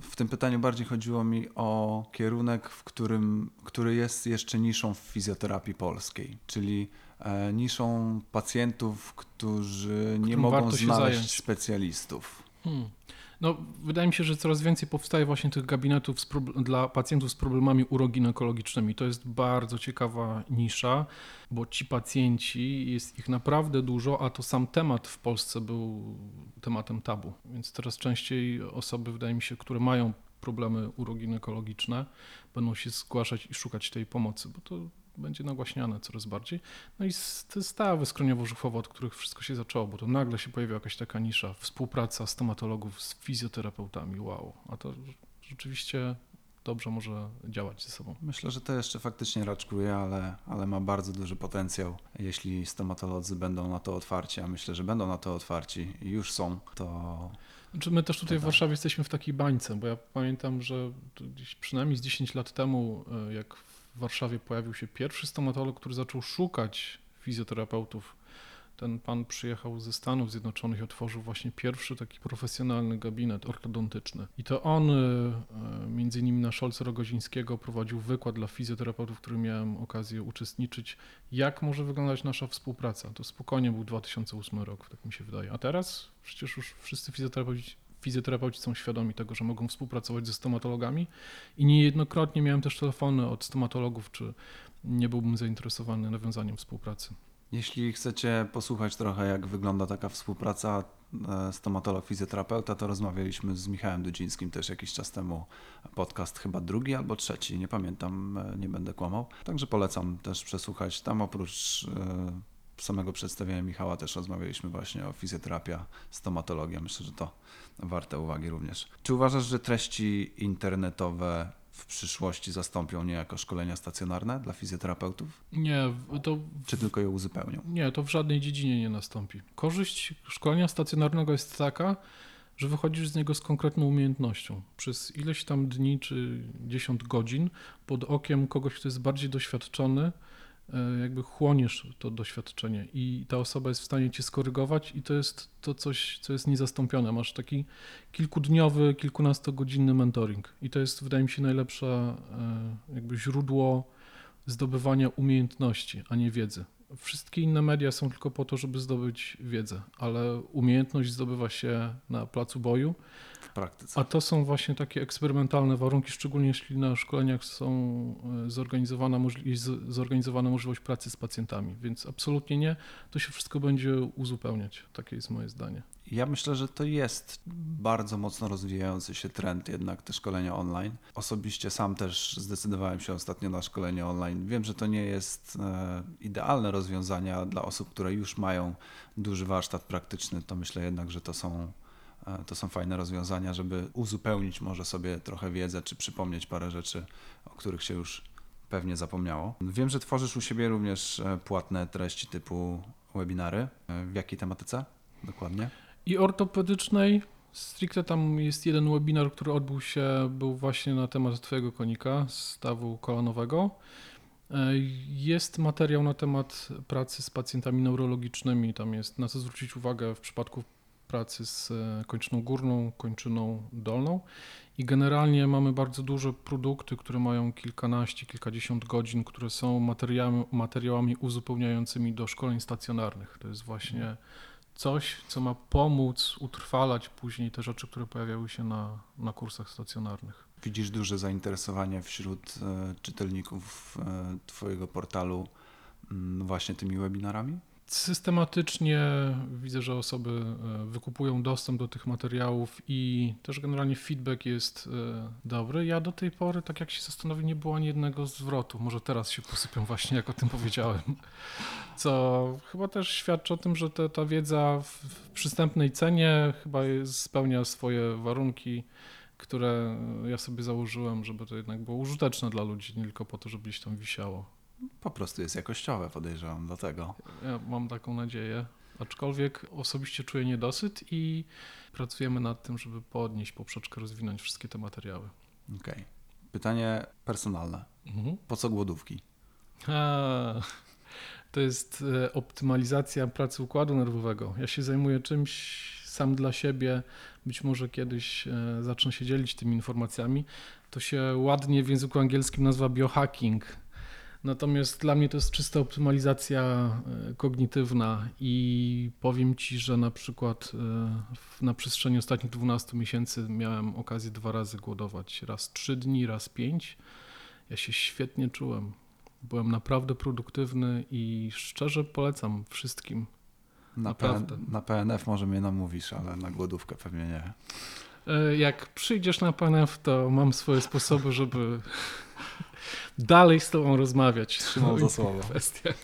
w tym pytaniu bardziej chodziło mi o kierunek, w którym, który jest jeszcze niszą w fizjoterapii polskiej, czyli niszą pacjentów, którzy nie mogą znaleźć specjalistów. Hmm. No, wydaje mi się, że coraz więcej powstaje właśnie tych gabinetów dla pacjentów z problemami uroginekologicznymi. To jest bardzo ciekawa nisza, bo ci pacjenci, jest ich naprawdę dużo, a to sam temat w Polsce był tematem tabu. Więc coraz częściej osoby, wydaje mi się, które mają problemy uroginekologiczne, będą się zgłaszać i szukać tej pomocy, bo to będzie nagłaśniane coraz bardziej. No i te stawy skroniowo-żuchwowe, od których wszystko się zaczęło, bo to nagle się pojawiła jakaś taka nisza, współpraca stomatologów z fizjoterapeutami, wow. A to rzeczywiście dobrze może działać ze sobą. Myślę, że to jeszcze faktycznie raczkuje, ale, ale ma bardzo duży potencjał. Jeśli stomatolodzy będą na to otwarci, a myślę, że będą na to otwarci i już są, to Znaczy my też tutaj w. Warszawie jesteśmy w takiej bańce, bo ja pamiętam, że przynajmniej z 10 lat temu, e, jak w Warszawie pojawił się pierwszy stomatolog, który zaczął szukać fizjoterapeutów. Ten pan przyjechał ze Stanów Zjednoczonych i otworzył właśnie pierwszy taki profesjonalny gabinet ortodontyczny. I to on, e, między innymi na Szolce Rogozińskiego, prowadził wykład dla fizjoterapeutów, w którym miałem okazję uczestniczyć, jak może wyglądać nasza współpraca. To spokojnie był 2008 rok, tak mi się wydaje. A teraz przecież już wszyscy fizjoterapeuci, fizjoterapeuci są świadomi tego, że mogą współpracować ze stomatologami i niejednokrotnie miałem też telefony od stomatologów, czy nie byłbym zainteresowany nawiązaniem współpracy. Jeśli chcecie posłuchać trochę, jak wygląda taka współpraca e, stomatolog-fizjoterapeuta, to rozmawialiśmy z Michałem Dudzińskim też jakiś czas temu. Podcast chyba drugi albo trzeci, nie pamiętam, e, nie będę kłamał. Także polecam też przesłuchać. Tam oprócz e, samego przedstawienia Michała też rozmawialiśmy właśnie o fizjoterapia, stomatologia. Myślę, że to warte uwagi również. Czy uważasz, że treści internetowe w przyszłości zastąpią niejako szkolenia stacjonarne dla fizjoterapeutów? Nie, to Czy tylko je uzupełnią? Nie, to w żadnej dziedzinie nie nastąpi. Korzyść szkolenia stacjonarnego jest taka, że wychodzisz z niego z konkretną umiejętnością. Przez ileś tam dni czy 10 godzin pod okiem kogoś, kto jest bardziej doświadczony, jakby chłoniesz to doświadczenie i ta osoba jest w stanie cię skorygować i to jest to coś, co jest niezastąpione. Masz taki kilkudniowy, kilkunastogodzinny mentoring i to jest, wydaje mi się, najlepsze e, jakby źródło zdobywania umiejętności, a nie wiedzy. Wszystkie inne media są tylko po to, żeby zdobyć wiedzę, ale umiejętność zdobywa się na placu boju, w praktyce. a to są właśnie takie eksperymentalne warunki, szczególnie jeśli na szkoleniach są e, zorganizowana, jest zorganizowana możliwość pracy z pacjentami, więc absolutnie nie, to się wszystko będzie uzupełniać. Takie jest moje zdanie. Ja myślę, że to jest bardzo mocno rozwijający się trend jednak te szkolenia online. Osobiście sam też zdecydowałem się ostatnio na szkolenie online. Wiem, że to nie jest e, idealne rozwiązanie dla osób, które już mają duży warsztat praktyczny. To myślę jednak, że to są, to są fajne rozwiązania, żeby uzupełnić może sobie trochę wiedzę, czy przypomnieć parę rzeczy, o których się już pewnie zapomniało. Wiem, że tworzysz u siebie również e, płatne treści typu webinary. E, W jakiej tematyce dokładnie? I ortopedycznej, stricte tam jest jeden webinar, który odbył się, był właśnie na temat Twojego konika, stawu kolanowego. E, Jest materiał na temat pracy z pacjentami neurologicznymi, tam jest na co zwrócić uwagę w przypadku pracy z e, kończyną górną, kończyną dolną. I generalnie mamy bardzo duże produkty, które mają kilkanaście, kilkadziesiąt godzin, które są materiałami, materiałami uzupełniającymi do szkoleń stacjonarnych. To jest właśnie coś, co ma pomóc utrwalać później te rzeczy, które pojawiały się na, na kursach stacjonarnych. Widzisz duże zainteresowanie wśród e, czytelników e, Twojego portalu mm, właśnie tymi webinarami? Systematycznie widzę, że osoby e, wykupują dostęp do tych materiałów i też generalnie feedback jest e, dobry. Ja do tej pory, tak jak się zastanowię, nie było ani jednego zwrotu. Może teraz się posypią właśnie, jak o tym powiedziałem. Co chyba też świadczy o tym, że te, ta wiedza w, w przystępnej cenie chyba spełnia swoje warunki, które ja sobie założyłem, żeby to jednak było użyteczne dla ludzi, nie tylko po to, żeby gdzieś tam wisiało. Po prostu jest jakościowe, podejrzewam, dlatego. Ja mam taką nadzieję. Aczkolwiek osobiście czuję niedosyt i pracujemy nad tym, żeby podnieść poprzeczkę, rozwinąć wszystkie te materiały. Okej. Pytanie personalne. Mhm. Po co głodówki? A, to jest e, optymalizacja pracy układu nerwowego. Ja się zajmuję czymś sam dla siebie. Być może kiedyś e, zacznę się dzielić tymi informacjami. To się ładnie w języku angielskim nazywa biohacking. Natomiast dla mnie to jest czysta optymalizacja e, kognitywna i powiem Ci, że na przykład e, na przestrzeni ostatnich 12 miesięcy miałem okazję dwa razy głodować. Raz 3 dni, raz 5. Ja się świetnie czułem. Byłem naprawdę produktywny i szczerze polecam wszystkim. Na, Naprawdę. PN, na PNF może mnie namówisz, ale na głodówkę pewnie nie. E, Jak przyjdziesz na PNF, to mam swoje sposoby, żeby dalej z Tobą rozmawiać. Trzymał o za słowo. kwestiach.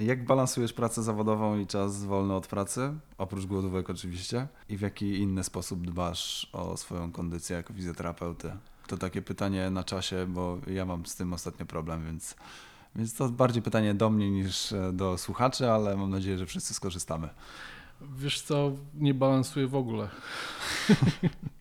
Jak balansujesz pracę zawodową i czas wolny od pracy? Oprócz głodówek oczywiście. I w jaki inny sposób dbasz o swoją kondycję jako fizjoterapeuty? To takie pytanie na czasie, bo ja mam z tym ostatnio problem, więc, więc to bardziej pytanie do mnie niż e, do słuchaczy, ale mam nadzieję, że wszyscy skorzystamy. Wiesz co, nie balansuję w ogóle.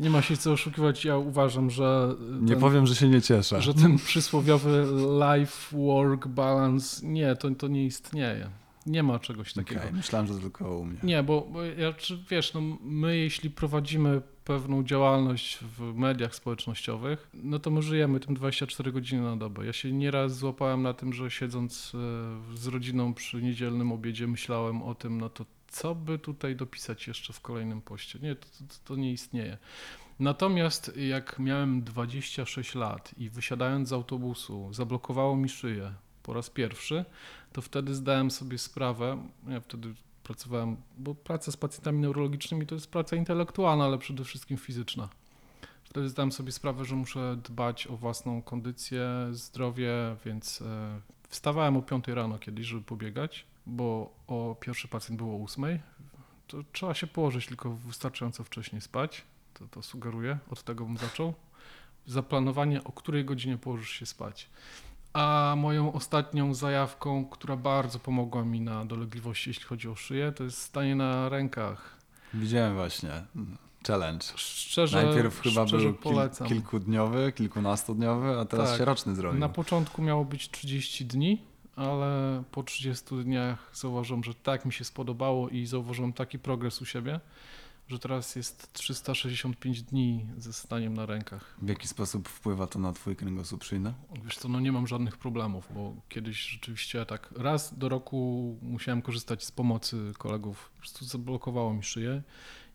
nie ma się co oszukiwać. Ja uważam, że Nie ten, powiem, że się nie cieszę. że ten przysłowiowy life-work balance, nie, to, to nie istnieje. Nie ma czegoś takiego. Okej, myślałem, że tylko u mnie. Nie, bo, ja, wiesz, no, my jeśli prowadzimy pewną działalność w mediach społecznościowych, no to my żyjemy tym 24 godziny na dobę. Ja się nieraz złapałem na tym, że siedząc e, z rodziną przy niedzielnym obiedzie myślałem o tym, no to co by tutaj dopisać jeszcze w kolejnym poście. Nie, to, to, to nie istnieje. Natomiast jak miałem 26 lat i wysiadając z autobusu zablokowało mi szyję po raz pierwszy, to wtedy zdałem sobie sprawę, ja wtedy pracowałem, bo praca z pacjentami neurologicznymi to jest praca intelektualna, ale przede wszystkim fizyczna. Wtedy zdałem sobie sprawę, że muszę dbać o własną kondycję, zdrowie, więc e, wstawałem o 5 rano kiedyś, żeby pobiegać, bo o pierwszy pacjent było o 8. To trzeba się położyć tylko wystarczająco wcześnie spać. To, to sugeruję, od tego bym zaczął. Zaplanowanie, o której godzinie położysz się spać. A moją ostatnią zajawką, która bardzo pomogła mi na dolegliwości, jeśli chodzi o szyję, to jest stanie na rękach. Widziałem właśnie challenge. Szczerze, Najpierw chyba szczerze był kil, kilkudniowy, kilkunastodniowy, a teraz Tak. się roczny zrobił. Na początku miało być 30 dni, ale po 30 dniach zauważyłem, że tak mi się spodobało i zauważyłem taki progres u siebie, że teraz jest 365 dni ze staniem na rękach. W jaki sposób wpływa to na twój kręgosłup szyjny? Wiesz co, no nie mam żadnych problemów, bo kiedyś rzeczywiście tak raz do roku musiałem korzystać z pomocy kolegów, po prostu zablokowało mi szyję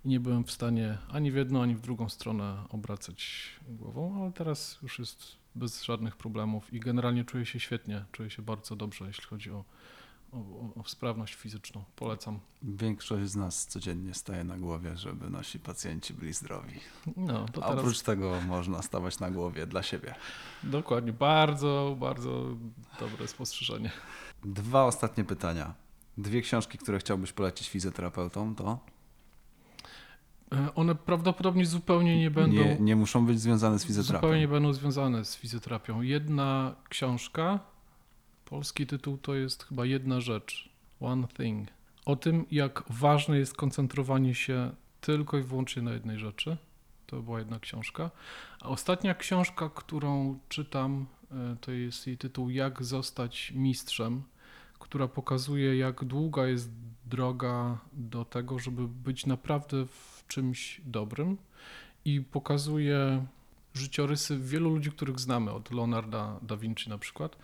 i nie byłem w stanie ani w jedną, ani w drugą stronę obracać głową, ale teraz już jest bez żadnych problemów i generalnie czuję się świetnie, czuję się bardzo dobrze, jeśli chodzi o, o, o- sprawność fizyczną. Polecam. Większość z nas codziennie staje na głowie, żeby nasi pacjenci byli zdrowi. No, to A teraz oprócz tego można stawać na głowie dla siebie. dokładnie, bardzo, bardzo dobre spostrzeżenie. Dwa ostatnie pytania. Dwie książki, które chciałbyś polecić fizjoterapeutom, to One prawdopodobnie zupełnie nie będą... nie, nie muszą być związane z fizjoterapią. Zupełnie nie będą związane z fizjoterapią. Jedna książka, polski tytuł to jest chyba jedna rzecz, One Thing. O tym, jak ważne jest koncentrowanie się tylko i wyłącznie na jednej rzeczy. To była jedna książka. A ostatnia książka, którą czytam, e, to jest jej tytuł Jak zostać mistrzem, która pokazuje, jak długa jest droga do tego, żeby być naprawdę w czymś dobrym i pokazuje życiorysy wielu ludzi, których znamy, od Leonarda da Vinci na przykład.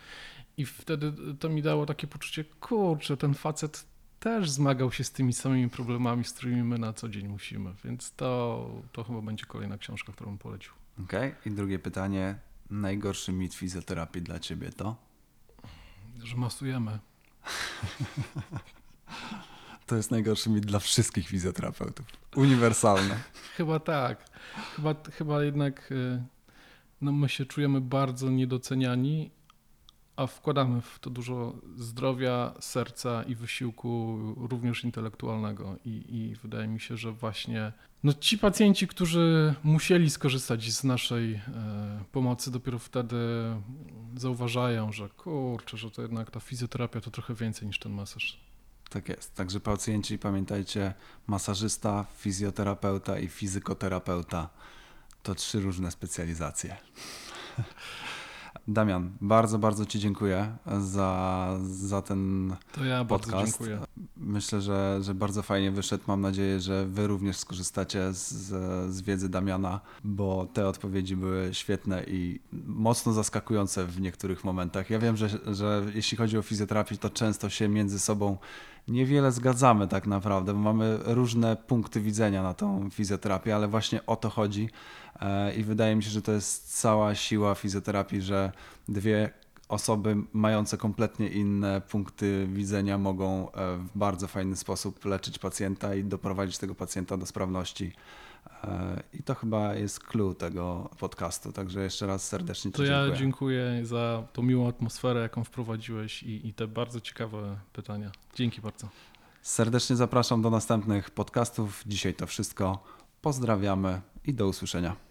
I wtedy to mi dało takie poczucie, kurczę, ten facet też zmagał się z tymi samymi problemami, z którymi my na co dzień musimy. Więc to, to chyba będzie kolejna książka, którą polecił. Okej. I drugie pytanie. Najgorszy mit fizjoterapii dla ciebie to? Że masujemy. To jest najgorszy mit dla wszystkich fizjoterapeutów. Uniwersalny. Chyba tak. Chyba, chyba jednak y, no my się czujemy bardzo niedoceniani, a wkładamy w to dużo zdrowia, serca i wysiłku również intelektualnego. I, i wydaje mi się, że właśnie no ci pacjenci, którzy musieli skorzystać z naszej e, pomocy, dopiero wtedy zauważają, że kurczę, że to jednak ta fizjoterapia to trochę więcej niż ten masaż. Tak jest. Także pacjenci, pamiętajcie, masażysta, fizjoterapeuta i fizykoterapeuta to trzy różne specjalizacje. Damian, bardzo, bardzo Ci dziękuję za, za ten To ja bardzo podcast. dziękuję. Myślę, że, że bardzo fajnie wyszedł. Mam nadzieję, że Wy również skorzystacie z, z wiedzy Damiana, bo te odpowiedzi były świetne i mocno zaskakujące w niektórych momentach. Ja wiem, że, że jeśli chodzi o fizjoterapię, to często się między sobą niewiele zgadzamy tak naprawdę, bo mamy różne punkty widzenia na tą fizjoterapię, ale właśnie o to chodzi. E, I wydaje mi się, że to jest cała siła fizjoterapii, że dwie osoby mające kompletnie inne punkty widzenia mogą e, w bardzo fajny sposób leczyć pacjenta i doprowadzić tego pacjenta do sprawności. E, I to chyba jest clue tego podcastu. Także jeszcze raz serdecznie Ci To ja dziękuję. dziękuję za tą miłą atmosferę, jaką wprowadziłeś i, i te bardzo ciekawe pytania. Dzięki bardzo. Serdecznie zapraszam do następnych podcastów. Dzisiaj to wszystko. Pozdrawiamy i do usłyszenia.